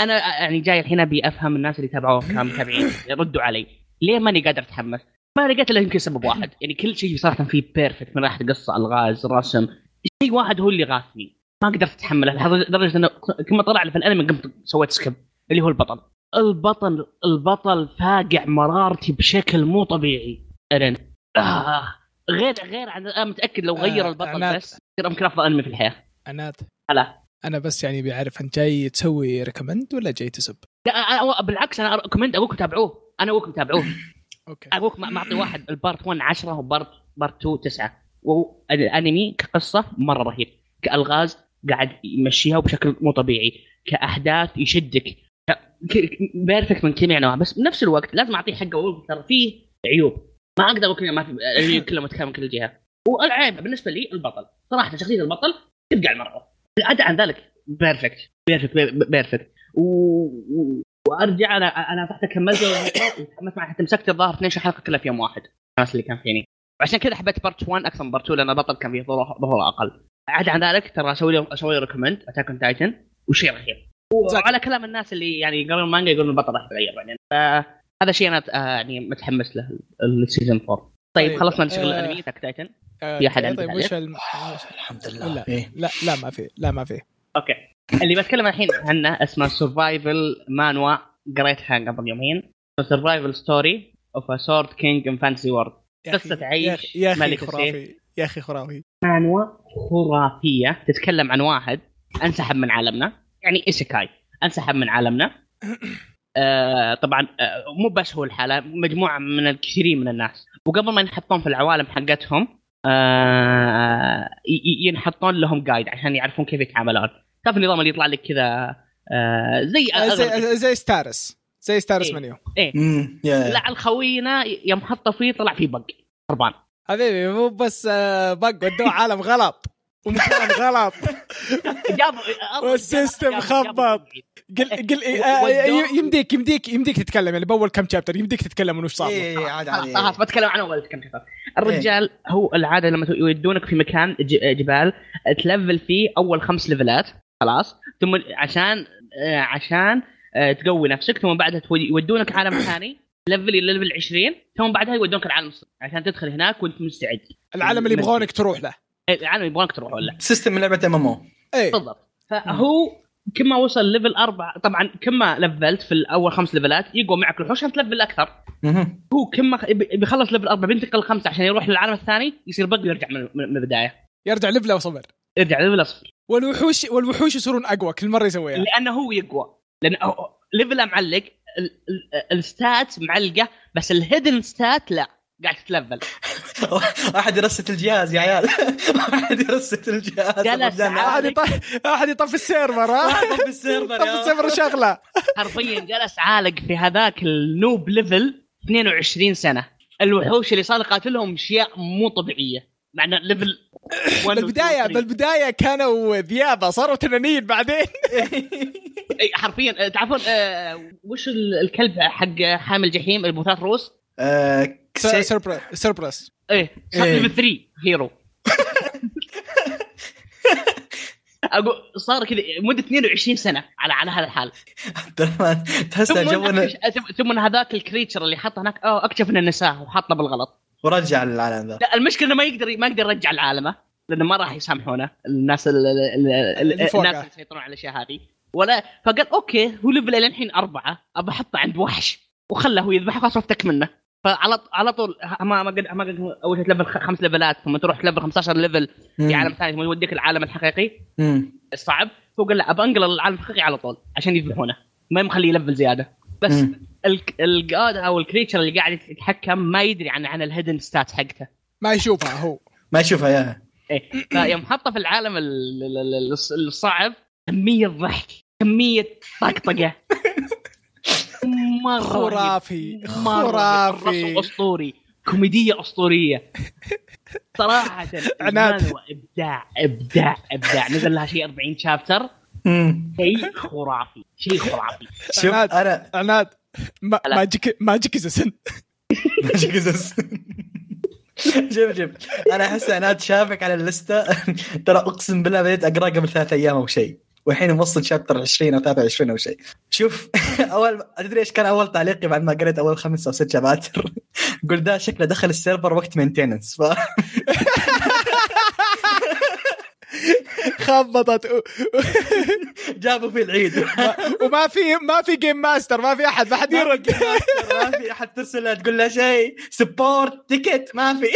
أنا يعني جاي الحين أبي أفهم الناس اللي تابعوه كمتابعين يردوا علي. ليه ماني قادر أتحمس؟ ما لقيت إلا يمكن سبب واحد. يعني كل شيء صراحة فيه perfect من ناحيه قصه الغاز رسم شيء واحد هو اللي غاثني. ما قدرت اتحمله لدرجة إنه كل ما طلع في الأنمي قمت سويت skip اللي هو البطل. البطل البطل فاقع مرارتي بشكل مو طبيعي. ارن آه. غير غير عن أنا متأكد لو غير آه، البطل عناد. بس يصير يمكن أفضل أنمي في الحياة. عناد هلا. أنا بس يعني بعرف انت جاي تسوي recommend ولا جاي تسب؟ لا أنا- بالعكس أنا comment اقولكم تابعوه. أنا اقولكم تابعوه okay. ما- معطي واحد. ال part 1 10 و part part 2 9 والانمي كقصة مرة رهيب كألغاز قاعد يمشيها بشكل مو طبيعي كأحداث يشدك perfect من جميع نواحي بس بنفس الوقت لازم أعطيه حقه واقول ترى فيه عيوب. ما أقدر أقول ما في العيوب كلها متكامل كل جهة. والعيب بالنسبة لي البطل. صراحة شخصية البطل تبقى المره عدا عن ذلك perfect perfect perfect و... وأرجع أنا أنا تحت كملت وتحمست معي حتى مسكت الظاهر 12 حلقه كلها في يوم واحد. الناس اللي كان فيني. وعشان كذا حبيت part 1 أكثر من part 2 لأن البطل كان فيه ظهور أقل. عدا عن ذلك ترى أسوي له أسوي recommend Attack on Titan وشيء رهيب. وعلى كلام الناس اللي يعني يقرون المانجا يقولون البطل راح يتغير بعدين. فهذا شيء أنا آه، يعني متحمس له ال season 4 طيب طيب، خلصنا من شغل آه، الأنمي Attack Titan آه، في أحد طيب عنده وش تعليق؟ الم... الحمد لا. لله إيه. لا لا ما في لا ما في. okay. اللي بتكلم الحين عنه اسمه Survival manhwa قريتها قبل يومين. Survival Story of Sword King in Fantasy World قصة عيش يا أخي- يا أخي ملك خرافي. يا أخي خرافي. manhwa خرافية. تتكلم عن واحد انسحب من عالمنا. يعني isekai انسحب من عالمنا. آه طبعا آه مو بس هو الحالة مجموعة من الكثيرين من الناس. وقبل ما ينحطون في العوالم حقتهم آه ي- ي- ينحطون لهم guide عشان يعرفون كيف يتعاملون. تعرف النظام اللي يطلع لك كذا آه زي آه، زي زي status. زي status إيه. منيو يا لا الخوينا يوم حطوا فيه طلع فيه bug خربان. حبيبي مو بس آه، bug ودوه عالم غلط. ومكان غلط. جابوا وال system خبط. قل قل آه، ي- يمديك يمديك يمديك تتكلم. يعني بأول كم chapter يمديك تتكلم وش صار. إيه عاد خلاص بتكلم عن أول كم chapter الرجال هو العادة لما يودونك في مكان ج- جبال تلفل فيه أول خمس ليفلات خلاص. ثم عشان آه، عشان آه، تقوي نفسك ثم بعدها تود- يودونك عالم ثاني level إلى level 20 ثم بعدها يودونك العالم الصغير عشان تدخل هناك وانت مستعد. العالم اللي يبغونك تروح له. العالم يبغونك تروح ولا system من لعبة MMO إيه. بالضبط. فهو كل ما وصل level أربعة طبعا كل ما لفلت في الأول خمس ليفلات يقوى معك الوحوش عشان تلفل أكثر. هو كل ما بيخلص level أربعة بينتقل خمسة عشان يروح للعالم الثاني يصير bug ويرجع من من من البداية. يرجع ليفله وصفر يرجع level صفر والوحوش والوحوش يصيرون أقوى كل مرة يسويها. لأنه هو يقوى. لأن ليفله معلق ال- ال- الستات معلقة بس ال hidden stats لا قاعد تتلفل. أحد يرست الجهاز يا عيال. أحد يرست الجهاز. أحد يطفي أحد يطفي ال server ها؟ طفي ال server طفي يا. ال server شغله حرفيا جلس عالق في هذاك ال noob level 22 سنة. الوحوش اللي صار يقاتلهم أشياء مو طبيعية. مع إنه level 1 بالبدايه بالبداية كانوا ذيابة صاروا تنانين بعدين. حرفيا آه، تعرفون آه، وش ال- الكلب حق حامل جحيم ابو ثلاث رؤوس؟ آه، سيربرس سيربرس إيه صار إيه. level 3 hero أقول صار كذا مدة 22 سنة على على هذا الحال عبد الرحمن تحس ثم جونا أكتش- ثم هذاك ال creator اللي حطه هناك آه اكتشف إنه نساه وحطه بالغلط ورجع للعالم ذا لا المشكلة إنه ما يقدر ما يقدر يرجع لعالمه لأنه ما راح يسامحونه الناس ال ال ال اللي. الناس اللي يسيطرون على الأشياء هذه ولا فقال okay هو level إلى الحين أربعة أبى أحطه عند وحش وخله هو يذبحه خلاص افتك منه. فعلى على طول ما ما قد ما قد أول شيء ليفل خ- خمس level ات ثم تروح level 15 level في عالم ثاني ثم يوديك العالم الحقيقي. الصعب هو قال لا أبى أنقل العالم الحقيقي على طول عشان يذبحونه. ما مخليه يلفل زيادة. بس. ال God أو ال creator اللي قاعد يتحكم ما يدري عن عن ال hidden stat حقته. ما يشوفها هو. ما يشوفها يا. إيه. فيوم حطه في العالم ال- ال- ال- ال- الصعب كمية ضحك كمية طقطقة. مرة خرافي خرافي. أسطوري كوميدية أسطورية. صراحة عناد. ابداع إبداع إبداع. نزل لها شيء 40 chapter. شيء خرافي شيء خرافي. شوف عناد. أنا عناد. magic magic زسن magic قصص شوف شوف. أنا أحس عناد شافك على اللستة. ترى أقسم بالله بديت أقرأ قبل ثلاث أيام أو شيء. والحين موصل chapter 20 أو 23 أو شيء. شوف أول تدري إيش كان أول تعليقي بعد ما قريت أول خمس أو ست شباتر قلت ده شكله دخل ال server وقت maintenance ف... خبطت و- جابوا فيه العيد. وما في ما في game master ما في أحد ما حد يرد ما في أحد. ترسل لها تقول لها شيء. support ticket ما في.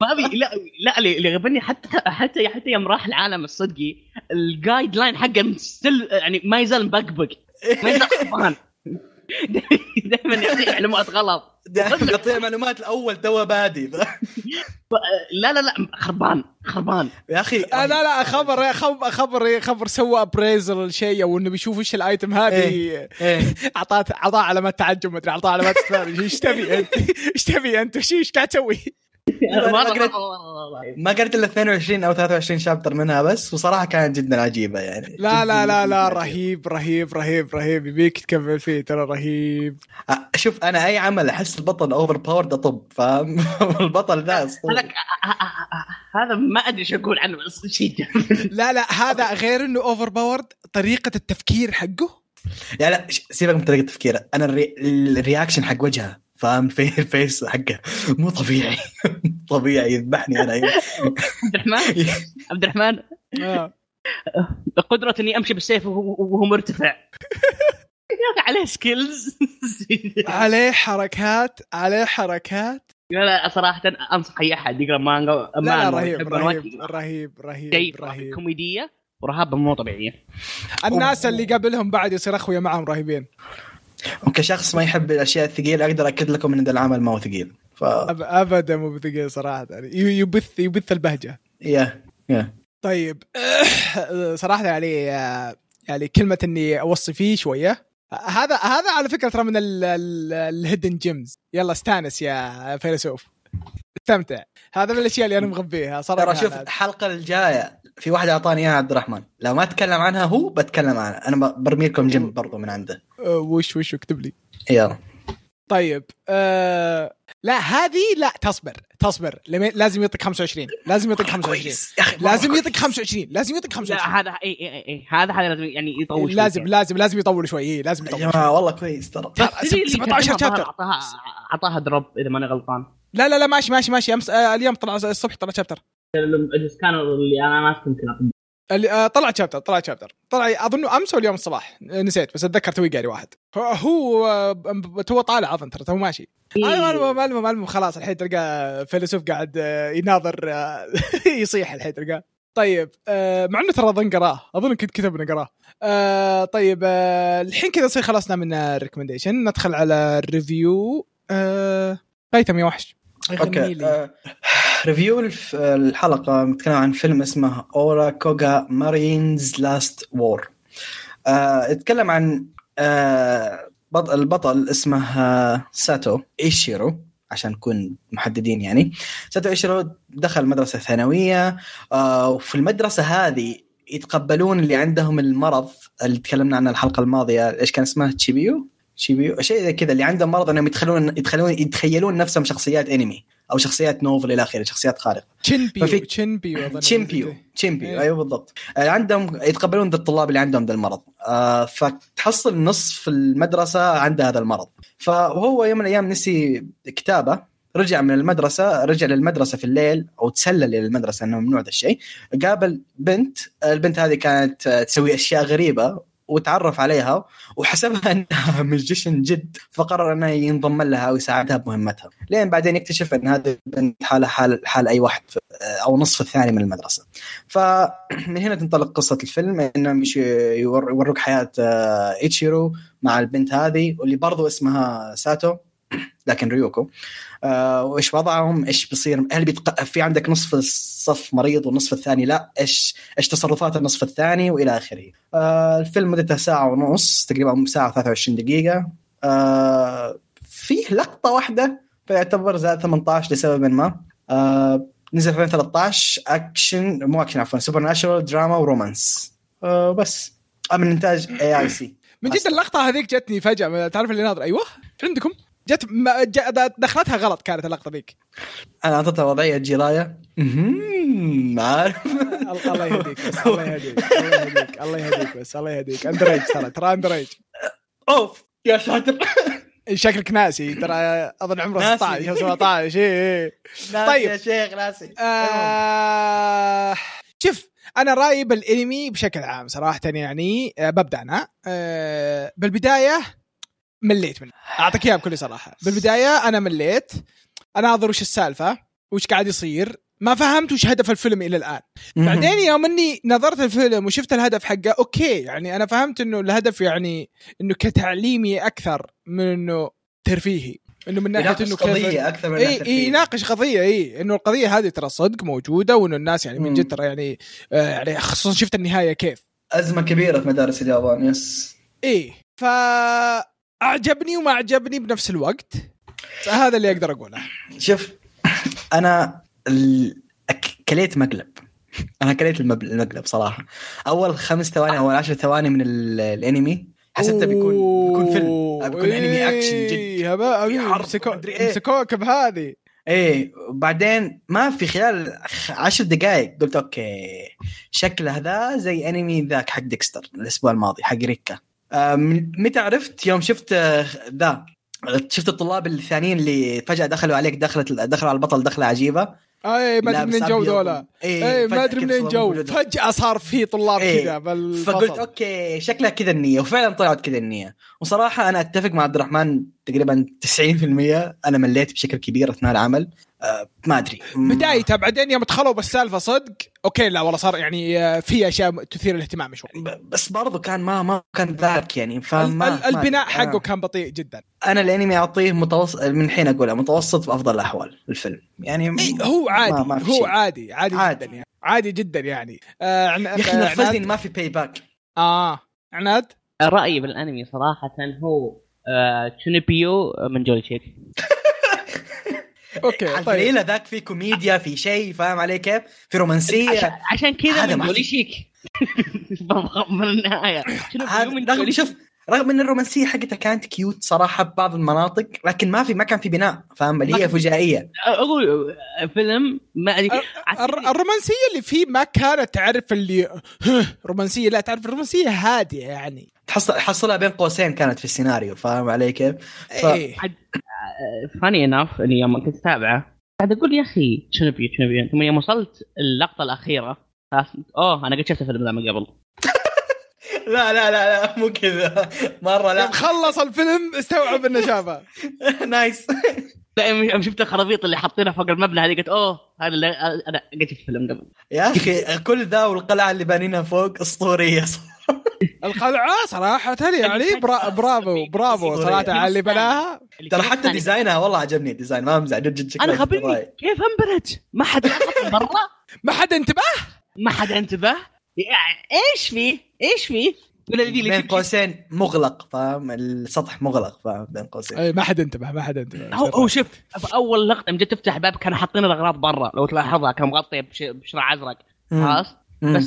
ما ابي لا لا اللي اللي غبني حتى حتى حتى يوم راح العالم الصدقي ال guideline حقه still يعني ما يزال مبقبق ما يزال خربان. دائما يعطي معلومات غلط. يعطيها معلومات الأول تو بادي. لا لا لا خربان خربان. يا أخي آه، لا لا خبر خبر خبر خبر سوى appraisal شيء أو إنه بيشوف إيش ال item هذه. إيه أعطاه أعطاه علامات تعجب مدري أعطاه علامات استفهام إيش تبي أنت؟ إيش تبي أنت؟ إيش قاعد تسوي؟ ما قريت-. ما قريت إلا 22 أو 23 chapter منها بس وصراحة كانت جدا عجيبة يعني. لا لا لا لا رهيب رهيب رهيب رهيب. يبيك تكمل فيه ترى رهيب. شوف أنا أي عمل أحس البطل overpowered أطب فاهم؟ البطل ذا أسطوري. هذا ما أدري إيش أقول عنه بس شيء لا لا هذا غير إنه overpowered طريقة التفكير حقه. لا لا سيبك من طريقة تفكيره أنا ال rea... ال reaction حق وجهه. فاهم؟ في ال face حقه. مو طبيعي. طبيعي يذبحني أنا. عبد الرحمن؟ عبد الرحمن؟ آه. قدرة إني أمشي بالسيف وهو مرتفع. يا أخي عليه skills عليه حركات عليه حركات. لا لا صراحة أنصح أي أحد يقرأ مانجا لا رهيب رهيب. رهيب رهيب رهيب. كوميدية ورهابة مو طبيعية. الناس اللي قبلهم بعد يصير أخويا معهم رهيبين. وكشخص ما يحب الأشياء الثقيلة أقدر أكد لكم إن ذا العمل ما هو ثقيل. ف ابدا مو بثقيل صراحة. يعني يبث يبث البهجة. يا يا. طيب. صراحة يعني يعني كلمة إني أوصي فيه شوية. هذا هذا على فكرة ترى من ال hidden gems يلا استانس يا فيلسوف. استمتع هذا من الأشياء اللي أنا مغبيها صراحة. ترى شوف الحلقة الجاية في واحد أعطاني إياها عبد الرحمن. لو ما تكلم عنها هو بتكلم عنها. أنا برمي لكم gem برضو من عنده. أه، وش وش اكتب لي؟ يلا. طيب آه لا هذه لا تصبر تصبر. لازم يعطيك 25 لازم يعطيك 25 كويس. يا أخي مرة لازم. يعطيك 25 لازم يعطيك لا 25 هذا إي إي إي. هذا هذا لازم يعني يطول لازم شويتين. لازم لازم يطول شوي. إيه لازم يا يطول شوي. جماعة والله كويس ترى. ترى بس تدري اللي 17 كاتبها chapter أعطاها أعطاها drop إذا ماني غلطان. لا لا لا ماشي ماشي ماشي. أمس آه اليوم طلع الصبح طلع chapter كانوا اللي أنا ما يمكن. اللي آه طلع chapter طلع chapter طلع أظن أمس أو اليوم الصباح. آه، نسيت بس أتذكر توي قاري واحد. هو آه، تو طالع اظن ترى تو ماشي المهم المهم المهم المهم خلاص الحين تلقى فيلسوف قاعد آه، يناظر آه، يصيح الحين تلقاه. طيب آه، مع إنه ترى أظن قراه. أظن كنت كتب إنه قراه. آه، طيب آه، الحين كذا يصير خلصنا من ال recommendation ندخل على ال review آه، غيثم يا وحش. okay. آه، review الحلقة نتكلم عن فيلم اسمه Aura Koga Maryuin's Last War. يتكلم عن آه، بط- البطل اسمه آه، ساتو إيشيرو عشان نكون محددين يعني. ساتو إيشيرو دخل مدرسة ثانوية آه، وفي المدرسة هذه يتقبلون اللي عندهم المرض اللي تكلمنا عنه الحلقة الماضية إيش كان اسمه؟ تشيبيو؟ تشيبيو شيء زي كذا اللي عندهم مرض إنهم يتخيلون يتخيلون يتخيلون نفسهم شخصيات انمي أو شخصيات novel إلى آخره شخصيات خارقة. تشينبيو ففي-. تشيمبيو تشيمبيو إيه. أيوه بالضبط. آه، عندهم يتقبلون ذا الطلاب اللي عندهم ذا المرض. آه، فتحصل نصف المدرسة عنده هذا المرض. فهو يوم من الأيام نسي كتابة رجع من المدرسة رجع للمدرسة في الليل أو تسلل إلى المدرسة إنه ممنوع ذا الشيء. قابل بنت البنت هذه كانت تسوي أشياء غريبة وتعرف عليها وحسبها إنها مجيشن جد فقرر إنه ينضم لها ويساعدها بمهمتها. لين بعدين يكتشف إن هذه البنت حالها حال حال أي واحد أو نصف الثاني من المدرسة. فمن هنا تنطلق قصة الفيلم انهم يش- يور- يوروك حياة آه، ايتشيرو مع البنت هذه واللي برضو اسمها ساتو لكن ريوكو. آه، وإيش وضعهم؟ إيش بيصير؟ هل بيتق... في عندك نصف الصف مريض والنصف الثاني لا؟ إيش إيش تصرفات النصف الثاني وإلى آخره؟ آه، الفيلم مدته ساعة ونص تقريبا ساعة 23 دقيقة. آه، فيه لقطة واحدة فيعتبر زائد 18 لسبب ما. آه، نزل في 2013 أكشن مو أكشن عفوا supernatural دراما و romance. آه، بس. من إنتاج AIC من جد اللقطة هذيك جتني فجأة تعرف اللي ناظر؟ أيوه عندكم؟ جت دخلتها غلط كانت اللقطة ذيك. أنا أعطيتها وضعية جراية. عارف الله يهديك بس الله يهديك الله يهديك الله يهديك بس الله يهديك. underage ترى ترى underage أوف يا ساتر. شكلك ناسي ترى أظن عمره ناسي. 16 أو 17 إيه إيه. ناسي طيب. يا شيخ ناسي. آه شوف أنا رأيي بالأنمي بشكل عام صراحة يعني آه ببدا أنا آه بالبداية مليت منه. أعطيك إياها بكل صراحة. بالبداية أنا مليت. أناظر وش السالفة وش قاعد يصير. ما فهمت وش هدف الفيلم إلى الآن. بعدين يوم إني نظرت الفيلم وشفت الهدف حقه أوكي يعني أنا فهمت إنه الهدف يعني إنه كتعليمي أكثر من إنه ترفيهي. إنه من ناحية إنه كيف قضية أكثر من إي إي. يناقش قضية إي. إنه القضية هذه ترى صدق موجودة وإنه الناس يعني من. جد ترى يعني آه يعني خصوصا شفت النهاية كيف. أزمة كبيرة في مدارس اليابان yes إيه فاعجبني وما أعجبني بنفس الوقت. هذا اللي أقدر أقوله. شوف أنا كليت مقلب. أنا كليت المقلب صراحة. أول خمس ثواني أو عشر ثواني من ال... الأنمي حسبته بيكون بيكون فيلم. بيكون أنمي أكشن جد. إيه، إيه. امسكوك بهذه. إيه وبعدين ما في خلال عشر دقائق قلت okay شكله هذا زي أنمي ذاك حق ديكستر الأسبوع الماضي حق Rikka. متى عرفت يوم شفت آه، ذا شفت الطلاب الثانيين اللي فجأة دخلوا عليك دخلت دخلوا على البطل دخلة عجيبة اي ما أدري منين جو. ذولا اي ما فجأة أدري منين جو. فجأة صار في طلاب إيه. كذا بالفصل فقلت okay شكلها كذا النية وفعلا طلعت كذا النية وصراحة أنا أتفق مع عبد الرحمن تقريبا 90% أنا مليت بشكل كبير أثناء العمل. آه ما أدري. بدايتها بعدين يوم دخلوا بالسالفة صدق okay لا والله صار يعني آه، في أشياء تثير الاهتمام شوي. بس برضو كان ما ما كان ذاك يعني فما ال- البناء ما- حقه آه. كان بطيء جدا. أنا الانمي أعطيه متوسط من الحين اقولها متوسط بافضل الأحوال الفيلم. يعني إي هو عادي ما- ما هو. عادي عادي, عادي. جدا يعني عادي جدا يعني. آه عن... يا أخي آه، نرفزني؟ إن ما في باي باك آه عناد؟ رايي بالأنمي صراحة هو تشونيبيو من جولي شيك أوكي طيب. ذاك في كوميديا في شيء فاهم علي كيف؟ في رومانسية. عشان, كذا من في. شيك من النهاية. رغم شوف رغم إن الرومانسية حقتها كانت كيوت صراحة ببعض المناطق لكن ما في ما كان في بناء فاهم؟ اللي هي فجائية. أقول فيلم ما الر- الرومانسية اللي فيه ما كانت تعرف اللي "ها، رومانسية لا تعرف الرومانسية هادية يعني. تحصل حصلها بين قوسين كانت في السيناريو فاهم علي كيف؟ ف- إيه. funny enough إني يوم كنت أتابعه قاعد أقول يا أخي Chuunibyou Chuunibyou؟ ثم يوم وصلت اللقطة الأخيرة خلاص أوه أنا قد شفت الفيلم ذا من قبل. لا لا لا لا مو كذا. مرة لا. خلص الفيلم استوعب إنه شافه nice. لا يوم شفت الخرابيط اللي حاطينها فوق المبنى هذه قلت أوه هذا اللي أنا قد شفت الفيلم قبل. يا أخي كل ذا والقلعة اللي بانينها فوق أسطورية. القلعة صراحة يعني برا برافو برافو صراحة على اللي بناها. ترى حتى design ها والله عجبني ال design ما امزح جد جد أنا خبرني. كيف انبنت؟ ما حد من برا. ما حد انتبه؟ ما حد انتبه. يعني إيش فيه؟ إيش فيه؟ ذي اللي بين قوسين مغلق فاهم؟ السطح مغلق فاهم؟ بين قوسين. أي ما حد انتبه ما حد انتبه. هو هو شوف في أول لقطة من جد تفتح باب كانوا حاطين الأغراض برا لو تلاحظها كان مغطية بش- بشراع أزرق. خلاص؟ مم.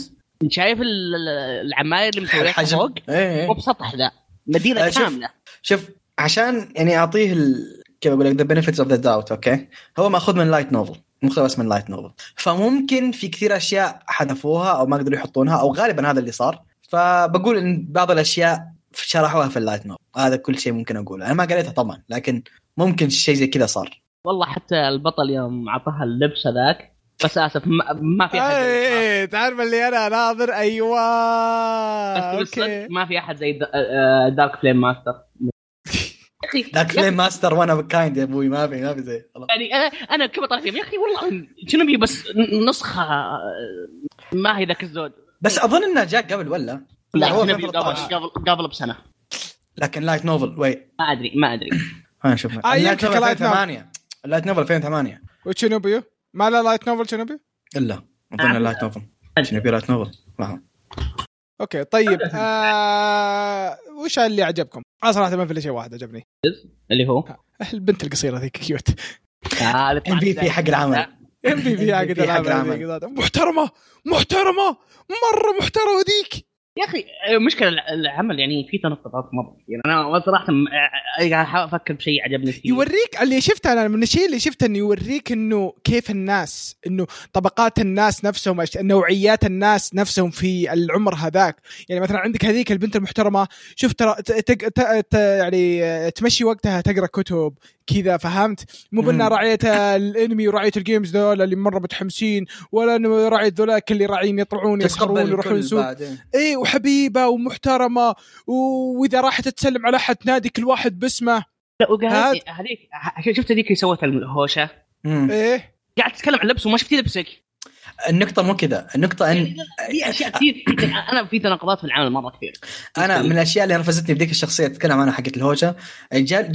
بس شايف ال- ال- العماير اللي مسويها. فوق إيه، مو إيه. بسطح ذا مدينة آه، شوف. كاملة. شوف عشان يعني أعطيه ال... كيف أقول لك ذا benefits of the doubt okay؟ هو ماخذ من light novel مقتبس من light novel فممكن في كثير أشياء حذفوها أو ما قدروا يحطونها أو غالبا هذا اللي صار. فبقول إن بعض الأشياء شرحوها في اللايت نوفل هذا كل شيء ممكن أقوله. أنا ما قريتها طبعا لكن ممكن شيء زي كذا صار. والله حتى البطل يوم أعطاها اللبس هذاك بس اسف ما, ما في أحد زي- اي تعرف اللي أنا ناظر؟ أيوه. بس أوكي. ما في أحد زي دا- دارك فليم ماستر يا فليم ماستر وأنا كايند يا أبوي ما في ما في زي. يعني أنا أنا كيف طالع فيهم. يا أخي والله شنو بي بس نسخة آه، ما هي ذاك الزود. بس أظن انه جاء قبل ولا؟ لا هو هو قبل 2013. قبل بسنة. لكن لايت نوفل وي ما أدري ما أدري. خلينا نشوف يمكن نوفل كلايت نوفل. 2008 اللايت نوفل 2008 وتشينوبيو ما لا لايت نوفل تشينوبيو إلا. أظن. اللايت نوفل شنو يبي لايت نوفل أوكي طيب آه وش اللي عجبكم؟ أنا صراحة ما في إلا شيء واحد عجبني. اللي هو؟ البنت القصيرة ذيك cute. ام في في حق العمل. ام في في حق العمل. محترمة محترمة مرة محترمة ذيك. يا أخي المشكلة العمل يعني في تنقطات مرة يعني أنا صراحة م- قاعد أحاول أفكر بشيء عجبني فيه. يوريك اللي شفته أنا من الشيء اللي شفته إنه يوريك إنه كيف الناس إنه طبقات الناس نفسهم نوعيات الناس نفسهم في العمر هذاك. يعني مثلا عندك هذيك البنت المحترمة شوف ترى ت- تق- ت- ت- يعني تمشي وقتها تقرأ كتب كذا فهمت؟ مو بأنها. راعية الأنمي وراعية ال games ذول اللي مرة متحمسين ولا إنه راعية ذولاك اللي راعين يطلعون يسخرون يروحون بعدين. اي وحبيبة ومحترمة وإذا راحت تسلم على أحد تنادي كل واحد باسمه. لا. هذيك شفت هذيك اللي سوت الهوشة. إيه. قاعد تتكلم عن لبس وما شفتي لبسك. النقطة مو كذا، النقطة ان في أشياء كثير أنا في تناقضات في العمل مرة كثير. أنا من الأشياء اللي نرفزتني بذيك الشخصية تتكلم عنها حقت الهوشة.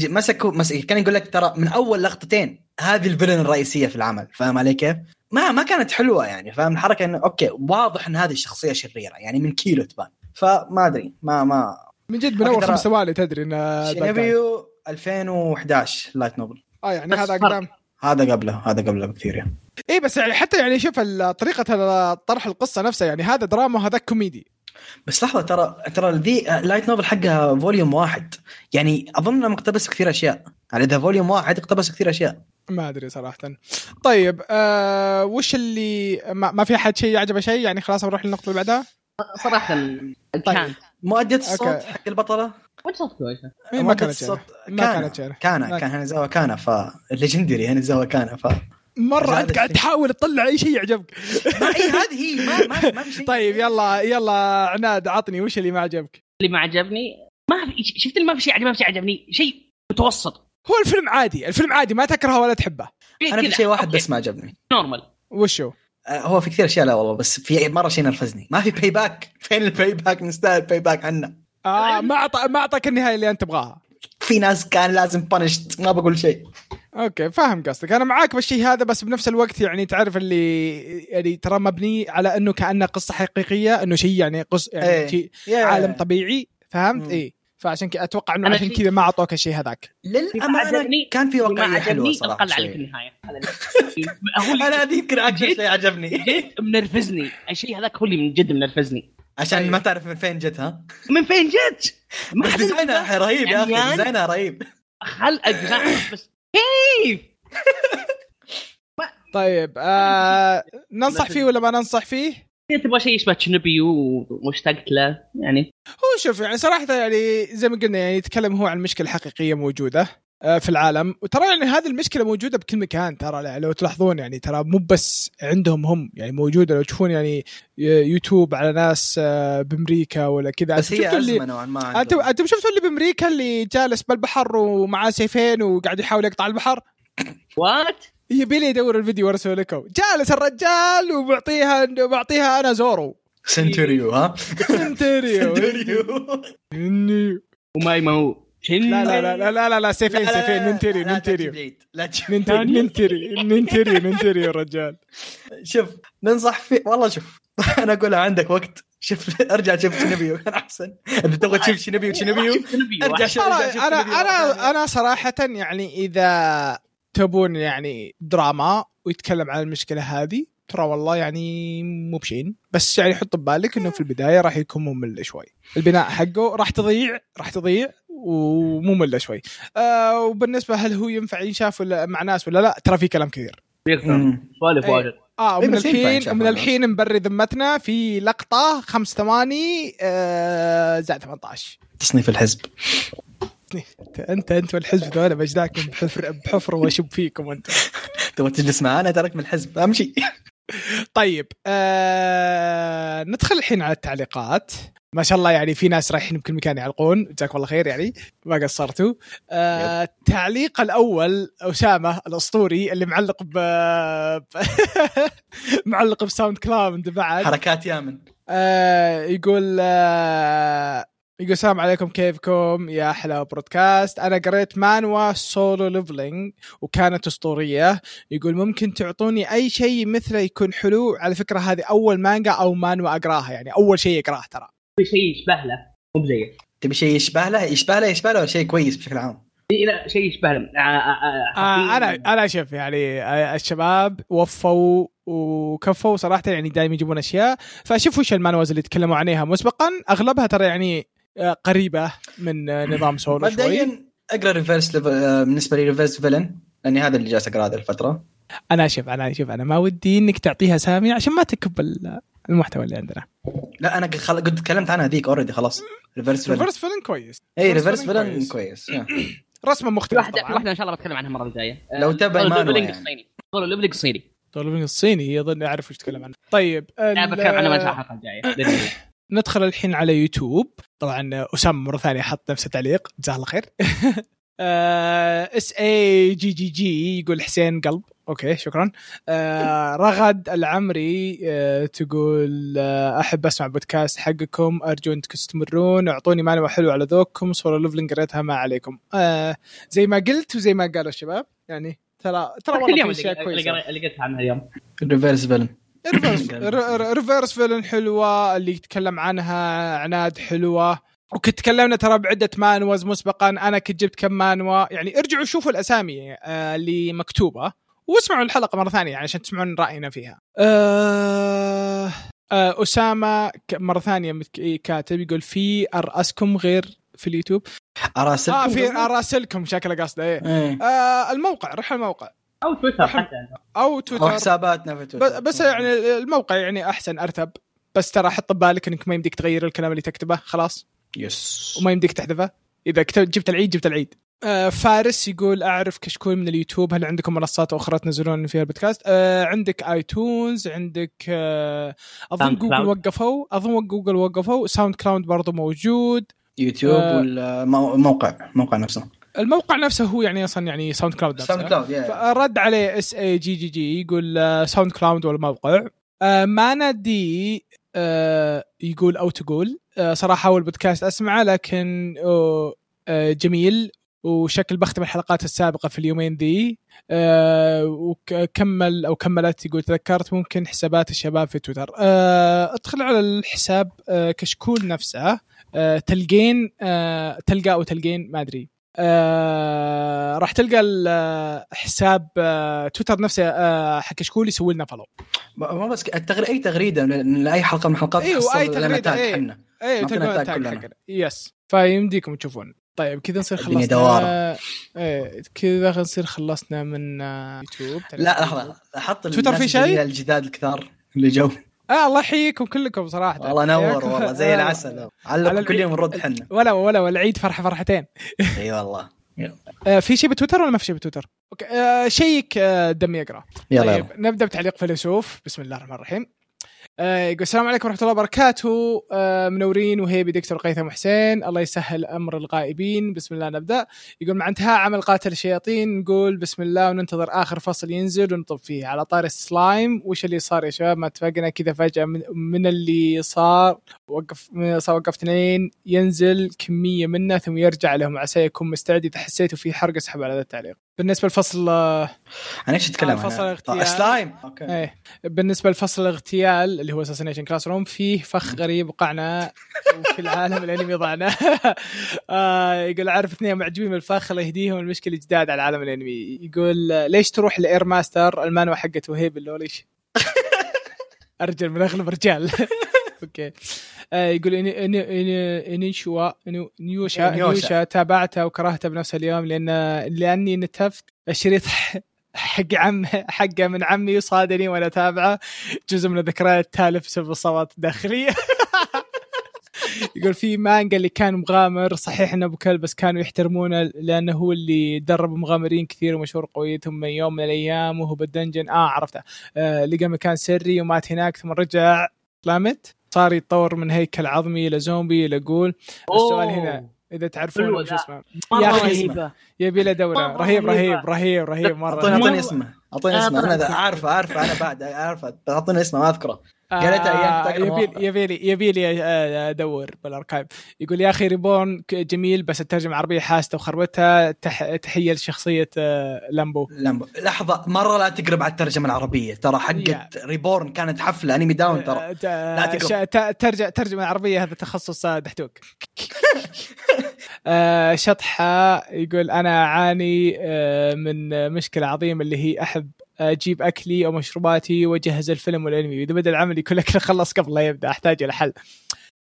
مسكوا مس... كان يقول لك ترى من أول لقطتين هذه ال villain الرئيسية في العمل، فاهم علي كيف؟ ما ما كانت حلوة يعني فاهم؟ الحركة إنه okay واضح إن هذه الشخصية شريرة يعني من كيلو تبان، فما أدري ما ما من جد من أول خمس ثواني تدري إن تشونيبيو 2011 light novel آه يعني هذا. أقدام. هذا قبله هذا قبله بكثير يعني. اي بس يعني حتى يعني شوف طريقة طرح القصة نفسها يعني هذا دراما وهذا كوميدي. بس لحظة ترى ترى ذي light novel حقها volume واحد. يعني أظن إنه مقتبس كثير أشياء. يعني إذا volume واحد اقتبس كثير أشياء. ما أدري صراحة. طيب آه وش اللي ما, ما في أحد شيء عجبه شيء؟ يعني خلاص نروح للنقطة اللي بعدها. صراحة كان مؤدية الصوت okay. حق البطلة؟ وين صوت كويسه إيه، ما كانت الصوت. ما كانت شيء. كان ما كان هنزاوا كان فالليجندري هنزاوا كان ف مرة هذا أنت قاعد. تحاول تطلع أي شيء يعجبك. ما إي هذه هي ما ما, ما في شيء. طيب يلا يلا عناد عطني وش اللي ما عجبك؟ اللي ما عجبني ما في شفت اللي ما في شيء عجبني؟ ما في شيء عجبني شيء متوسط. هو الفيلم عادي الفيلم عادي ما تكرهه ولا تحبه. أنا في شيء واحد بس ما عجبني. نورمال. وشو آه، هو في كثير أشياء لا والله بس في مرة شيء نرفزني. ما في باي باك فين الباي باك نستاهل باي باك عنا. آه ما أعطى ما أعطاك النهاية اللي أنت تبغاها. في ناس كان لازم بانشت ما بقول شيء. أوكي فاهم قصدك. أنا معاك بالشيء هذا بس بنفس الوقت يعني تعرف اللي يعني ترى مبني على أنه كأنه قصة حقيقية أنه شيء يعني قص يعني إيه. شيء يا- عالم طبيعي فهمت؟ مم. فعشان كذا أتوقع إنه عشان كذا ما أعطوك الشيء هذاك للأمانة كان في واقعيه حلوة عجبني صراحة طلع عليك في. النهاية اللي- اللي أنا هذه يمكن أكثر؟ شيء عجبني جد منرفزني الشيء هذاك هو اللي من جد منرفزني عشان ما تعرف من فين جت ها من فين جت؟ ما بس حد design ها رهيب يا. أخي design ها رهيب خل ال design بس كيف؟ طيب آه ننصح فيه ولا ما ننصح فيه؟ تبغى شيء يشبه تشونيبيو واشتقت له يعني. هو شوف يعني صراحة يعني زي ما قلنا يعني يتكلم هو عن مشكلة حقيقية موجودة آه، في العالم. وترى يعني هذه المشكلة موجودة بكل مكان ترى لو تلاحظون يعني ترى مو بس عندهم هم يعني موجودة. لو تشوفون يعني يوتيوب على ناس آه، بأمريكا ولا كذا. بس هي أزمة نوعا ما أنتم. أنتم شفتوا اللي بأمريكا اللي جالس بالبحر ومعاه سيفين وقاعد يحاول يقطع البحر؟ وات؟ يبي لي يدور الفيديو وارسله لكم جالس الرجال وبعطيها بعطيها أنا زورو سنتوريو ها سنتريو سنتوريو إني- وما ما هو لا لا لا لا لا لا, لا سيفين سيفين ننتري ننتري ننتري ننتري ننتري يا رجال شوف ننصح فيه والله شوف أنا اقولها عندك وقت شوف ارجع شوف شنبيو كان احسن اذا تبغى تشوف شنبيو شنبيو ارجع شوف ارجع شوف أنا أنا. أنا صراحة يعني اذا تبون يعني دراما ويتكلم عن المشكلة هذه ترى والله يعني مو بشين. بس يعني حط ببالك إنه في البداية راح يكون ممل شوي. البناء حقه راح تضيع راح تضيع وممل شوي. آه وبالنسبة هل هو ينفع ينشاف ولا مع ناس ولا لا؟ ترى في كلام كثير. سوالف أي. واجد. آه إيه ينفع الحين مع الحين نبري ذمتنا في لقطة خمس ثواني آه زائد 18 تصنيف الحزب. انت انت والحزب ذولا بجداكم بحفر بحفر واشب فيكم انت تبغى تجلس معانا؟ ترك من الحزب. أمشي. طيب آه ندخل الحين على التعليقات. ما شاء الله يعني في ناس رايحين بكل مكان يعلقون. جزاكم الله خير يعني ما قصرتوا. آه التعليق الأول أسامة الأسطوري اللي معلق ب ب- معلق بساوند كلاود بعد. حركات يامن. آه يقول آه يقول السلام عليكم كيفكم؟ يا أحلى broadcast أنا قريت مانهوا سولو ليفلينج وكانت أسطورية. يقول ممكن تعطوني أي شيء مثله يكون حلو؟ على فكرة هذه أول مانجا أو مانهوا أقراها يعني أول شيء اقراه ترى. في شيء يشبه له؟ مو بزيه تبي شيء يشبه له؟ يشبه له يشبه له ولا شيء كويس بشكل عام. لا شيء يشبه له. آه، آه، آه، أنا. أنا شوف يعني الشباب وفوا وكفوا صراحة يعني دائما يجيبون أشياء. فشوف وش المانهواز اللي تكلموا عنها مسبقا أغلبها ترى يعني قريبة من آه، نظام سولو شوي. مبدئيا اقرا Reverse آه، بالنسبة لي Reverse Villain لأني هذا اللي جالس اقرا هذه الفترة. أنا شوف أنا شوف أنا ما ودي إنك تعطيها سامي عشان ما تكب ال- المحتوى اللي عندنا. لا أنا خل... قد تكلمت عنها ذيك already خلاص. ريفرس فيلن ريفرس فيلن كويس. اي ريفرس فيلن كويس. رسمة مختلفة واحدة طبعا. واحدة ان شاء الله بتكلم عنها المرة الجاية. آه، لو تبع سولو مانهوا ليفلينج يعني. الصيني. الصيني. طولفين الصيني اظن أعرف وش تتكلم عنه. طيب لا بتكلم عنها ما الحلقة الجايه. ندخل الحين على يوتيوب. طبعا أسامة مرة ثانية حط نفس التعليق جزاه الله خير. اس اي جي جي جي يقول حسين قلب. okay شكرا. آه رغد العمري آه تقول آه أحب أسمع بودكاست حقكم. أرجو أنكم تستمرون. أعطوني معلومه حلوة على ذوقكم. سولو ليفلنج قريتها ما عليكم. آه زي ما قلت وزي ما قالوا الشباب يعني ترى ترى والله في أشياء اللي كويسة. اللي- قلتها عنها اليوم. ريفرس فيلن ريفرس ريفرس فيلن حلوة اللي يتكلم عنها عناد حلوة وكنت تكلمنا ترى بعدة مانهواز مسبقا أنا كنت جبت كم مانهوا يعني ارجعوا شوفوا الأسامي آه، اللي مكتوبة واسمعوا الحلقة مرة ثانية يعني عشان تسمعون رأينا فيها. آه آه أسامة مرة ثانية مت- كاتب يقول في أراسلكم غير في اليوتيوب أراسلكم آه في؟ أراسلكم شكله قصده إيه إيه. آه الموقع روح الموقع أو تويتر حتى. أو أو تويتر حساباتنا في تويتر. بس يعني الموقع يعني أحسن أرتب. بس ترى حط ببالك إنك ما يمديك تغير الكلام اللي تكتبه خلاص. Yes. وما يمديك تحذفه. إذا كتبت جبت العيد جبت العيد. آه فارس يقول أعرف كشكول من اليوتيوب هل عندكم منصات أخرى تنزلون فيها البودكاست؟ آه عندك آيتونز عندك آه أظن جوجل كلاود. وقفوا. أظن جوجل وقفوا. ساوند كلاود برضو موجود. يوتيوب آه. والموقع الموقع نفسه. الموقع نفسه هو يعني أصلا يعني ساوند كلاود نفسه. ساوند كلاود فرد عليه اس اي جي جي جي يقول آه، ساوند كلاود والموقع. آه، مانا دي آه، يقول أو تقول. آه، صراحة أول بودكاست أسمعه لكن آه، آه، جميل. وشكل بختم الحلقات السابقة في اليومين ذي. آه وكمل أو كملت يقول تذكرت ممكن حسابات الشباب في تويتر. آه أدخل على الحساب آه كشكول نفسه. آه تلقين آه تلقى أو تلقين ما أدري. آه راح تلقى ال- حساب آه تويتر نفسه آه حق كشكول يسوي لنا follow ما بس التغري أي تغريدة لأي حلقة من إيه نعطينا تلقون ال tag ال tag كلنا. حقنا. yes فيمديكم تشوفون. طيب كذا نصير خلصنا. دوارة. إيه كذا نصير خلصنا من آه، يوتيوب. لا لحظة حط تويتر في شيء؟ الجداد الكثار اللي جو. آه الله يحييكم كلكم صراحة. والله نور. والله. زي آه، العسل علق كل. يوم نرد حنا. ولا ولا ولا العيد فرحة فرحتين. إي والله. آه في شيء بتويتر ولا ما في شيء بتويتر؟ أوكي آه شيك آه دم يقرأ. يلا طيب يلا. نبدأ بتعليق فيلسوف. بسم الله الرحمن الرحيم. آه يقول السلام عليكم ورحمة الله وبركاته. آه منورين وهيبي دكتور قيثم حسين. الله يسهل أمر الغائبين. بسم الله نبدأ. يقول مع انتهاء عمل قاتل الشياطين نقول بسم الله وننتظر آخر فصل ينزل ونطب فيه. على طار السلايم وش اللي صار يا شباب؟ ما اتفقنا كذا فجأة من, اللي صار؟ وقف صار وقف اثنين ينزل كمية منه ثم يرجع لهم. عسى يكون مستعد. إذا حسيتوا في حرق اسحب على هذا التعليق. بالنسبة لفصل آه، عن إيش تتكلم آه، فصل أنا؟ اغتيال. آه، سلايم. أوكي. إيه. بالنسبة لفصل الاغتيال اللي هو assassination classroom فيه فخ غريب وقعنا وفي العالم الأنمي ضعنا. آه يقول أعرف إثنين معجبين بالفخ الله يهديهم المشكلة جداد على العالم الأنمي. يقول آه، ليش تروح ل Air Master؟ المانوا حقت وهيب اللوليش. أرجل من أغلب رجال أوكي. آه يقول إن إن إن إنيشوا إنو- نيوشا نيوشا. تابعته وكرهته بنفس اليوم لأن لأني نتفت الشريط حق عم حقه من عمي وصادني وأنا اتابعه جزء من الذكريات تالف بسبب اصابات داخليه يقول في مانجا اللي كان مغامر صحيح إنه أبو كلب بس كانوا يحترمونه لأنه هو اللي درب مغامرين كثير ومشهور قويتهم من يوم من الأيام وهو بالدنجن. آه عرفته. آه لقى مكان سري ومات هناك ثم رجع. لامت صار يتطور من هيكل عظمي إلى زومبي إلى ghoul. السؤال هنا إذا تعرفون ذا. اسمه؟ يا رهيبة. يبي له دوره رهيب رهيب رهيبة. رهيب رهيب مرة أعطيني اسمه أعطيني اسمه أنا عارفه عارفه أنا بعد عارفه أعطيني اسمه ما أذكره. قريتها أيام تقرا يبي مواقع. يبي لي يبي لي آه، أدور بال archive. يقول يا أخي Reborn جميل بس الترجمه العربيه حاسته وخربتها. تح... تحية لشخصية آه، لامبو. لامبو. لحظة مرة لا تقرب على الترجمة العربية. ترى حقت Reborn كانت حفلة أنمي داون ترى. آه، ت- لا تقرب. ش- ت- ترجع ترجمة عربيه هذا تخصص آه، دحتوك آه، شطحة يقول أنا أعاني آه، من آه، مشكلة عظيمة اللي هي أحب أجيب أكلي أو مشروباتي وأجهز الفيلم والأنمي. واذا بدأ العمل يكون الاكل خلص قبل لا يبدأ أحتاج إلى حل.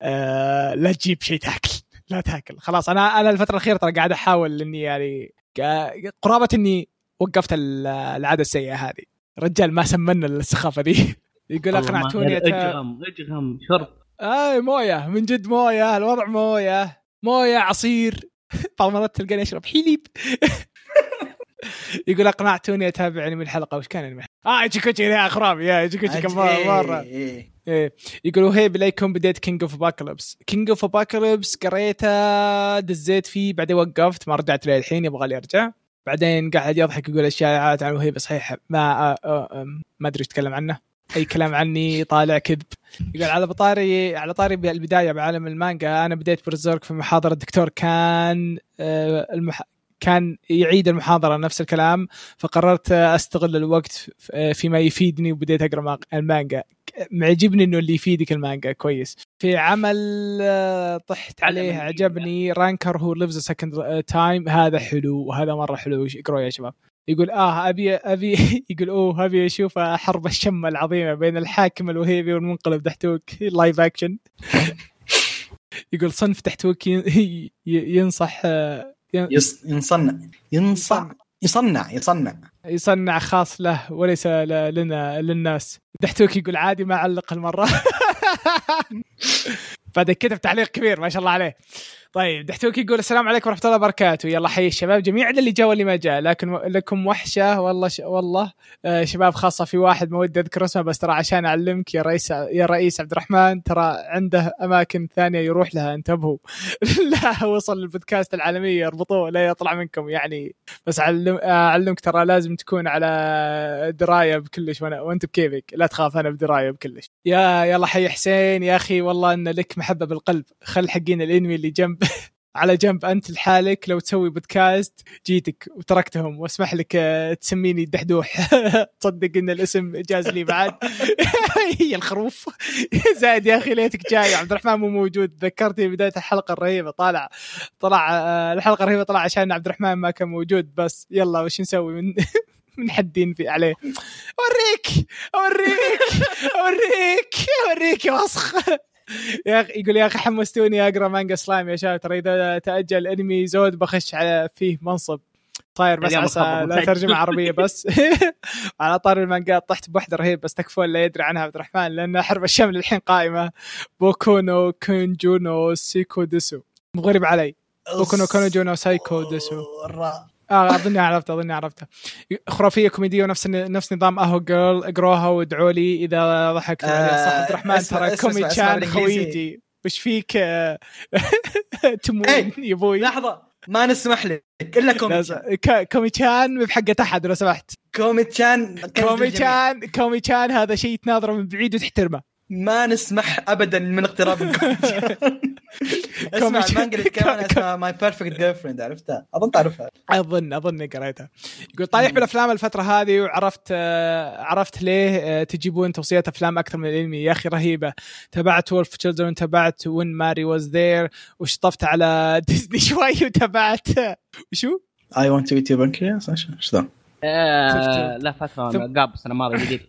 آه، لا تجيب شيء تاكل. لا تاكل. خلاص أنا أنا الفترة الأخيرة ترى قاعد أحاول إني يعني قرابة إني وقفت ال- العادة السيئة هذه. رجال ما سمنا السخافة دي. يقول أقنعتوني اجغم اجغم شرب اي موية. من جد موية. الوضع موية. موية عصير. بعض المرات تلقاني أشرب حليب. يقول أقنعتوني اتابع انمي الحلقة وش كان انمي آه ايجيكوتشي يا خرابي يا ايجيكوتشي كم إيه، مرة. إيه. إيه. يقولوا هي بلايكم بديت King of Apocalypse King of Apocalypse قريته دزيت فيه بعدين وقفت ما رجعت له الحين يبغى لي أرجع. بعدين قاعد يضحك يقول اشياء عن وهيب صحيح ما آه آه ما أدري إيش يتكلم عنه. أي كلام عني طالع كذب. يقول على طاري على طاري البداية بعالم المانجا أنا بديت Berserk في محاضرة الدكتور كان آه، المح... كان يعيد المحاضرة نفس الكلام فقررت أستغل الوقت فيما يفيدني وبديت أقرأ المانجا. معجبني إنه اللي يفيدك المانجا كويس. في عمل آه، طحت عليه. عجبني. Ranker Who Lives Second Time هذا حلو وهذا مرة حلو. اقروا يا شباب؟ يقول آه أبي أبي يقول أوه أبي أشوف حرب الشمة العظيمة بين الحاكم الوهيبي والمنقلب دحتوك live action يقول صنف ي- ينصح آه، يص- ينصنع. ينصنع. يصنع. يصنع. يصنع. خاص له وليس لنا للناس. دحتوك يقول عادي ما علق المرة. بعد كتب تعليق كبير ما شاء الله عليه. طيب دحتوك يقول السلام عليكم ورحمة الله وبركاته. يلا حي الشباب. جميعا اللي جاء واللي ما جاء لكن لكم وحشة. والله ش... والله. آه شباب خاصة في واحد ما ودي أذكر اسمه بس ترى عشان أعلمك يا رئيس يا رئيس عبد الرحمن ترى عنده أماكن ثانية يروح لها. انتبهوا. لا وصل البودكاست العالميه اربطوه لا يطلع منكم يعني. بس اعلم أعلمك ترى لازم تكون على دراية بكلش وأنا وأنت بكيفك. لا تخاف أنا بدراية بكلش. يا يلا حي حسين. يا أخي والله إن لك محبة بالقلب. خل حقين الإنمي اللي جنب على جنب أنت لحالك لو تسوي بودكاست جيتك وتركتهم وأسمح لك آه، تسميني دحدوح. تصدق إن الاسم جاز لي بعد. هي الخروف. زائد يا أخي ليتك جاي. عبد الرحمن مو موجود. ذكرتني بداية الحلقة الرهيبة. طالع طلع آه، الحلقة الرهيبة طلع عشان عبد الرحمن ما كان موجود. بس يلا وش نسوي؟ من من حدين في عليه. أوريك! أوريك! أوريك! أوريك! يا وسخ! يا أخي يقول يا أخي حمستوني أقرأ مانجا سلايم يا شباب ترى إذا تأجل أنمي زود بخش على فيه منصب طاير بس عسى لا. ترجمة عربية بس. على طار المانجا طحت بوحده رهيب بس تكفون لا يدري عنها عبد الرحمن لأن حرب الشمل الحين قائمة. 僕の彼女サイコーです مو غريب علي. 僕の彼女サイコーです. آه أظني عرفتها أظني عرفتها خرافية كوميدية ونفس نفس نظام Aho Girl اقروها وادعوا لي إذا ضحكت عليها صح آه، عبد الرحمن ترى كومي تشان. خويجي وش فيك آه، تمون إيه، يا أبوي لحظة ما نسمح لك. إلا كومي تشان كومي تشان بحقة أحد لو سمحت. كومي تشان كومي. تشان كومي تشان هذا شيء تناظره من بعيد وتحترمه. ما نسمح ابدا من اقتراب اسمع. المانجا اللي كمان اسمها My Perfect Girlfriend عرفتها أظن تعرفها أظن أظن قريتها يقول طايح بالأفلام الفترة هذه وعرفت آه، عرفت ليه آه، تجيبون توصيات أفلام أكثر من الانمي يا أخي رهيبة تابعت Wolf Children تابعت When Marnie Was There وشطفت على ديزني شوي وتابعت وشو؟ I Want to Eat Your Pancreas إيش ذا؟ آه شفت. لا فتره ثم- قاب السنة الماضيه جديد.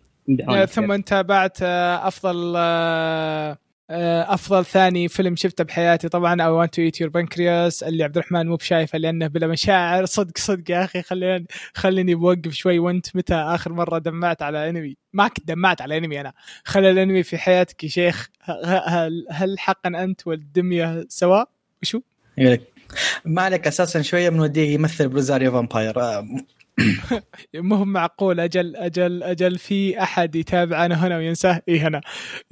ثم تابعت آه، أفضل آه، آه، أفضل ثاني فيلم شفته بحياتي. طبعا I Want to Eat Your Pancreas اللي عبد الرحمن مو بشايفه لأنه بلا مشاعر. صدق صدق يا أخي خليني خليني بوقف شوي. وانت متى آخر مرة دمعت على أنمي؟ ما كنت دمعت على أنمي أنا. خلى الأنمي في حياتك يا شيخ. هل, هل حقا أنت والدمية سواء وشو؟ ما عليك أساسا شوية بنوديه يمثل ب Rosario Vampire. مو معقول أجل أجل أجل في أحد يتابعنا هنا وينساه؟ اي هنا.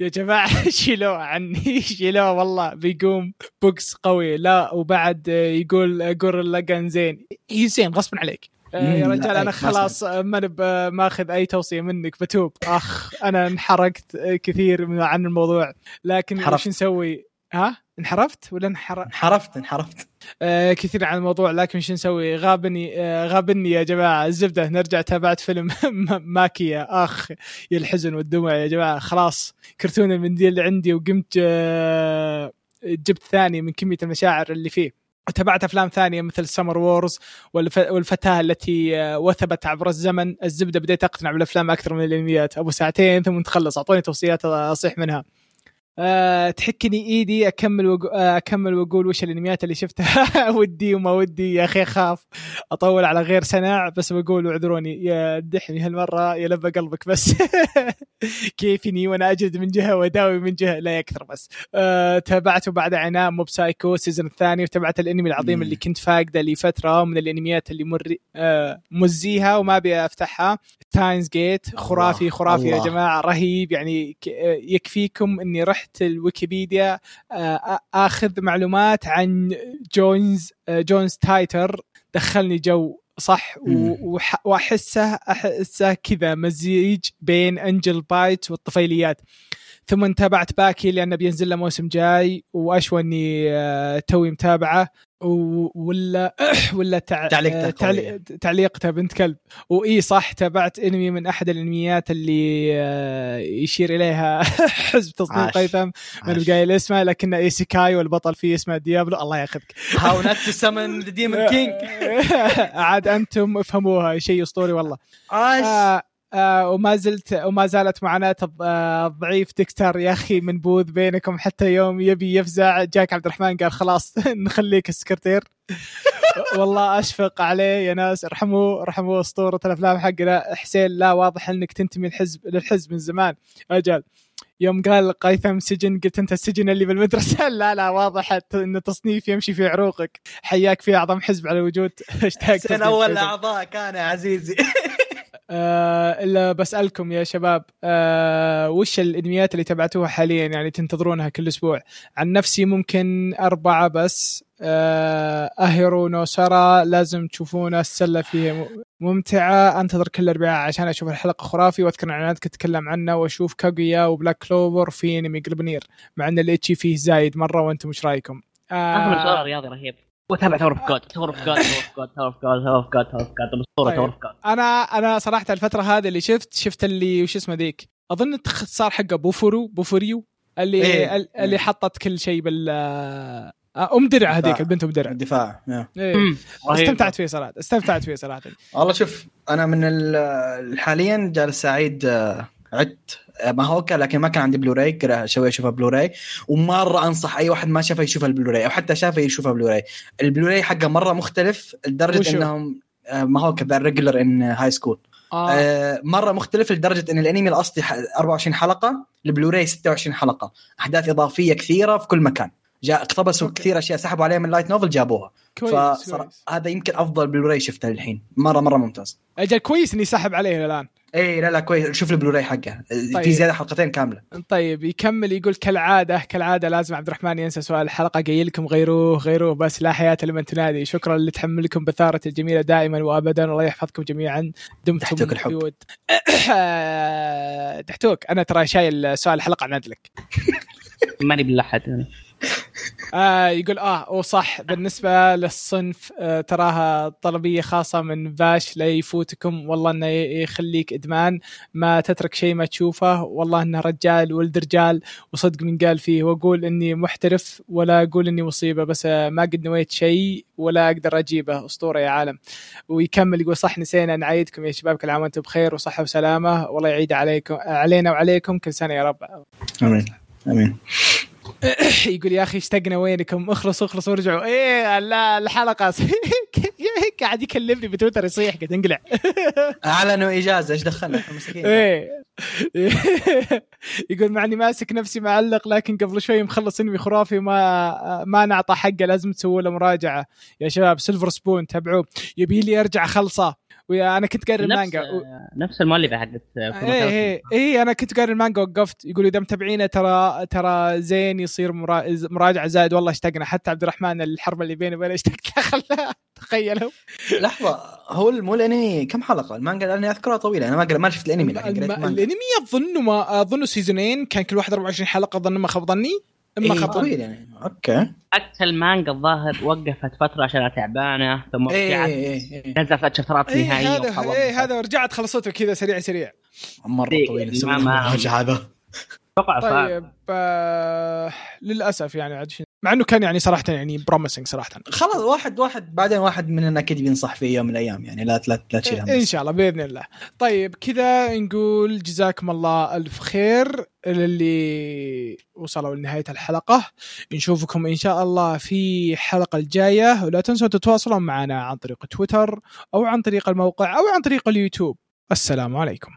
يا جماعة شيلوه عني شيلوه والله بيقوم بوكس قوي. لا وبعد يقول جورل لاجان زين. هي زين غصبا عليك. يا رجال لا، أنا ما خلاص ماني ب- ماخذ أي توصية منك بتوب. أخ أنا انحرقت كثير عن الموضوع. لكن. وش نسوي؟ ها؟ انحرفت ولا انحرق؟ انحرفت انحرفت. آه، كثير عن الموضوع لكن شو نسوي؟ غابني آه، غابني يا جماعة. الزبدة نرجع تابعت فيلم ماكيا. آخ يا الحزن والدموع يا جماعة. خلاص كرتون المنديل اللي عندي وقمت آه، جبت ثاني من كمية المشاعر اللي فيه. وتابعت أفلام ثانية مثل سمر وورز والفتاة التي آه، وثبت عبر الزمن. الزبدة بديت أقتنع بالأفلام أكثر من الأنميات. أبو ساعتين ثم تخلص. أعطوني توصيات أصيح منها. أه تحكني إيدي أكمل وق... آه، أكمل وأقول وش الأنميات اللي شفتها. ودي وما ودي يا أخي أخاف. أطول على غير سنع بس بقول اعذروني يا دحني هالمرة يا لبى قلبك بس. كيفني وأنا أجد من جهة واداوي من جهة. لا يكثر بس. أه تابعته بعد عناء Mob Psycho ال season الثاني وتابعت الأنمي العظيم. اللي كنت فاقده لفترة من الأنميات اللي مر أه مزيها وما أبي أفتحها. Steins Gate خرافي الله، خرافي يا الله. جماعة رهيب. يعني ك- يكفيكم إني رحت الويكيبيديا آه، آخذ معلومات عن جونز آه، John Titor. دخلني جو صح واحسه أحسه كذا مزيج بين Angel Beats والطفيليات. ثم تابعت باكي لأنه بينزل له موسم جاي وأشوى إني آه، توي متابعه ولا ولا تع... تعليقته آه، تعلي... تعليقته بنت كلب. وإي صح تابعت أنمي من أحد الأنميات اللي آه، يشير إليها حزب تصميم. قيثم. من القايل اسمه لكنه isekai والبطل فيه اسمه ديابلو. الله ياخذك. how to summon the demon king عاد أنتم افهموها شيء أسطوري والله. آه آه وما زلت وما زالت آه، الضعيف دكتور يا أخي منبوذ بينكم حتى يوم يبي يفزع. جاك عبد الرحمن قال خلاص نخليك السكرتير والله أشفق عليه يا ناس. ارحموه ارحموه أسطورة الأفلام حقنا. حسين لا واضح إنك تنتمي الحزب للحزب من زمان. أجل. يوم قال قيثم سجن قلت أنت السجن اللي بالمدرسة؟ لا لا واضح إن التصنيف يمشي في عروقك. حياك في أعظم حزب على الوجود. اشتاق حسين تصنيف أول. أعضاء كان يا عزيزي. آه إلا بسألكم يا شباب آه وش الانميات اللي تابعتوها حاليا؟ يعني تنتظرونها كل أسبوع. عن نفسي ممكن أربعة بس. آه Ahiru no Sora لازم تشوفونه السلة فيه ممتعة. أنتظر كل اربعاء عشان أشوف الحلقة خرافي وأذكر ان اعلاناتك تتكلم عنه وأشوف Kaguya و Black Clover في أنمي Plunderer مع إن ال ecchi فيه زايد مرة وأنتم إيش رأيكم؟ آه سؤال رياضي رهيب. وتابع Tower of God Tower of God Tower of God Tower of God Tower of God اسطوره. Tower of God أنا أنا صراحة الفترة هذه اللي شفت شفت اللي وش اسمه ذيك أظن الاختصار حقه Bofuru Bofuri اللي إيه. ال- اللي حطت كل شيء بال آه، أم درع هذيك. البنت أم درع الدفاع. إيه. استمتعت فيه صراحة استمتعت فيه صراحة والله شوف أنا من ال- حاليا جالس أعيد آه، عدت Mahouka لكن ما كان عندي بلوراي شوي اشوفها بلوراي. ومرة أنصح أي واحد ما شافها يشوفها البلوراي أو حتى شافها يشوفها Blu-ray ال Blu-ray حقه مرة مختلف لدرجة؟ إنهم آه، Mahouka The Irregular in High School آه. آه، مرة مختلف لدرجة إن الأنمي الأصلي ح- 24 حلقة البلوراي 26 حلقة. أحداث إضافية كثيرة في كل مكان. جاء اقتبسوا أوكي. كثير أشياء سحبوا عليها من light novel جابوها. كويس كويس. هذا يمكن أفضل بلوراي شفته للحين. مره مرة ممتاز. أجل كويس إني سحب عليه الآن. اي لا لا كويس. شوف البلوراي حقه. طيب. في زيادة حلقتين كاملة. طيب يكمل يقول كالعادة كالعادة لازم عبد الرحمن ينسى سؤال. الحلقة قايل لكم غيروه غيروه بس لا حياة لمن تنادي. شكرا لتحملكم بثارة الجميلة دائما وابدا الله يحفظكم جميعا. دمتم دحتوك الحب. في ود. دحتوك أنا ترى شايل سؤال الحلقة عن عدلك. ماني باللحد أنا. آه يقول آه وصح بالنسبة للصنف آه تراها طلبية خاصة من باش لا يفوتكم. والله إنه يخليك إدمان. ما تترك شيء ما تشوفه. والله إنه رجال ولد رجال. وصدق من قال فيه وأقول إني محترف ولا أقول إني مصيبة. بس آه ما قد نويت شيء ولا أقدر أجيبه. أسطورة يا عالم. ويكمل يقول صح نسينا نعيدكم يا شباب. كل عام وأنتم بخير وصحة وسلامة. والله يعيد عليكم علينا وعليكم كل سنة يا رب. آمين. آمين. يقول يا أخي اشتقنا وينكم؟ اخلصوا اخلصوا ورجعوا إيه لا الحلقة قاعد يكلمني بتويتر يصيح قاعد انقلع اعلنوا إجازة إيش دخلنا؟ إحنا مساكين إيه. يقول مع إني ماسك نفسي معلق لكن قبل شوي مخلص إنمي خرافي ما ما نعطى حقه لازم تسووا له مراجعة. يا شباب Silver Spoon تابعوه. يبي لي أرجع خلصه وأنا كنت قاري نفس المانجا و... نفس المؤلفة حقت إيه إيه إيه أنا كنت قاري المانجا وقفت يقول إذا متابعينه ترى ترى زين يصير مرا... مراجعة زائد والله اشتقنا. حتى عبد الرحمن الحرب اللي بيني وبينه اشتقت خلاه تخيلوا. لحظة. هو مو الأنمي كم حلقة؟ المانجا لاني أذكرها طويلة. أنا ما ما شفت الأنمي لكن قريت الأنمي اظن ما اظن سيزونين كان كل واحد 24 حلقة أظن ما خاب ظني. إما إيه طويل يعني. أوكي. حتى المانجا الظاهر وقفت فترة عشان تعبانة ثم إيه رجعت إيه إيه نزلت شابترات إيه نهائية هذا. إيه هذا رجعت خلصته كذا سريع سريع. مرة إيه، طويل ما- يسوي ما- المراجعه هذا. أتوقع. طيب آه للأسف يعني عاد مع إنه كان يعني صراحة يعني promising صراحة. خلاص واحد واحد بعدين واحد مننا أكيد بينصح في يوم من الأيام يعني لا لا لا تشيل إن. شاء الله بإذن الله. طيب كذا نقول جزاكم الله ألف خير للي وصلوا لنهاية الحلقة. نشوفكم إن شاء الله في الحلقة الجاية. ولا تنسوا تتواصلون معنا عن طريق تويتر أو عن طريق الموقع أو عن طريق اليوتيوب. السلام عليكم.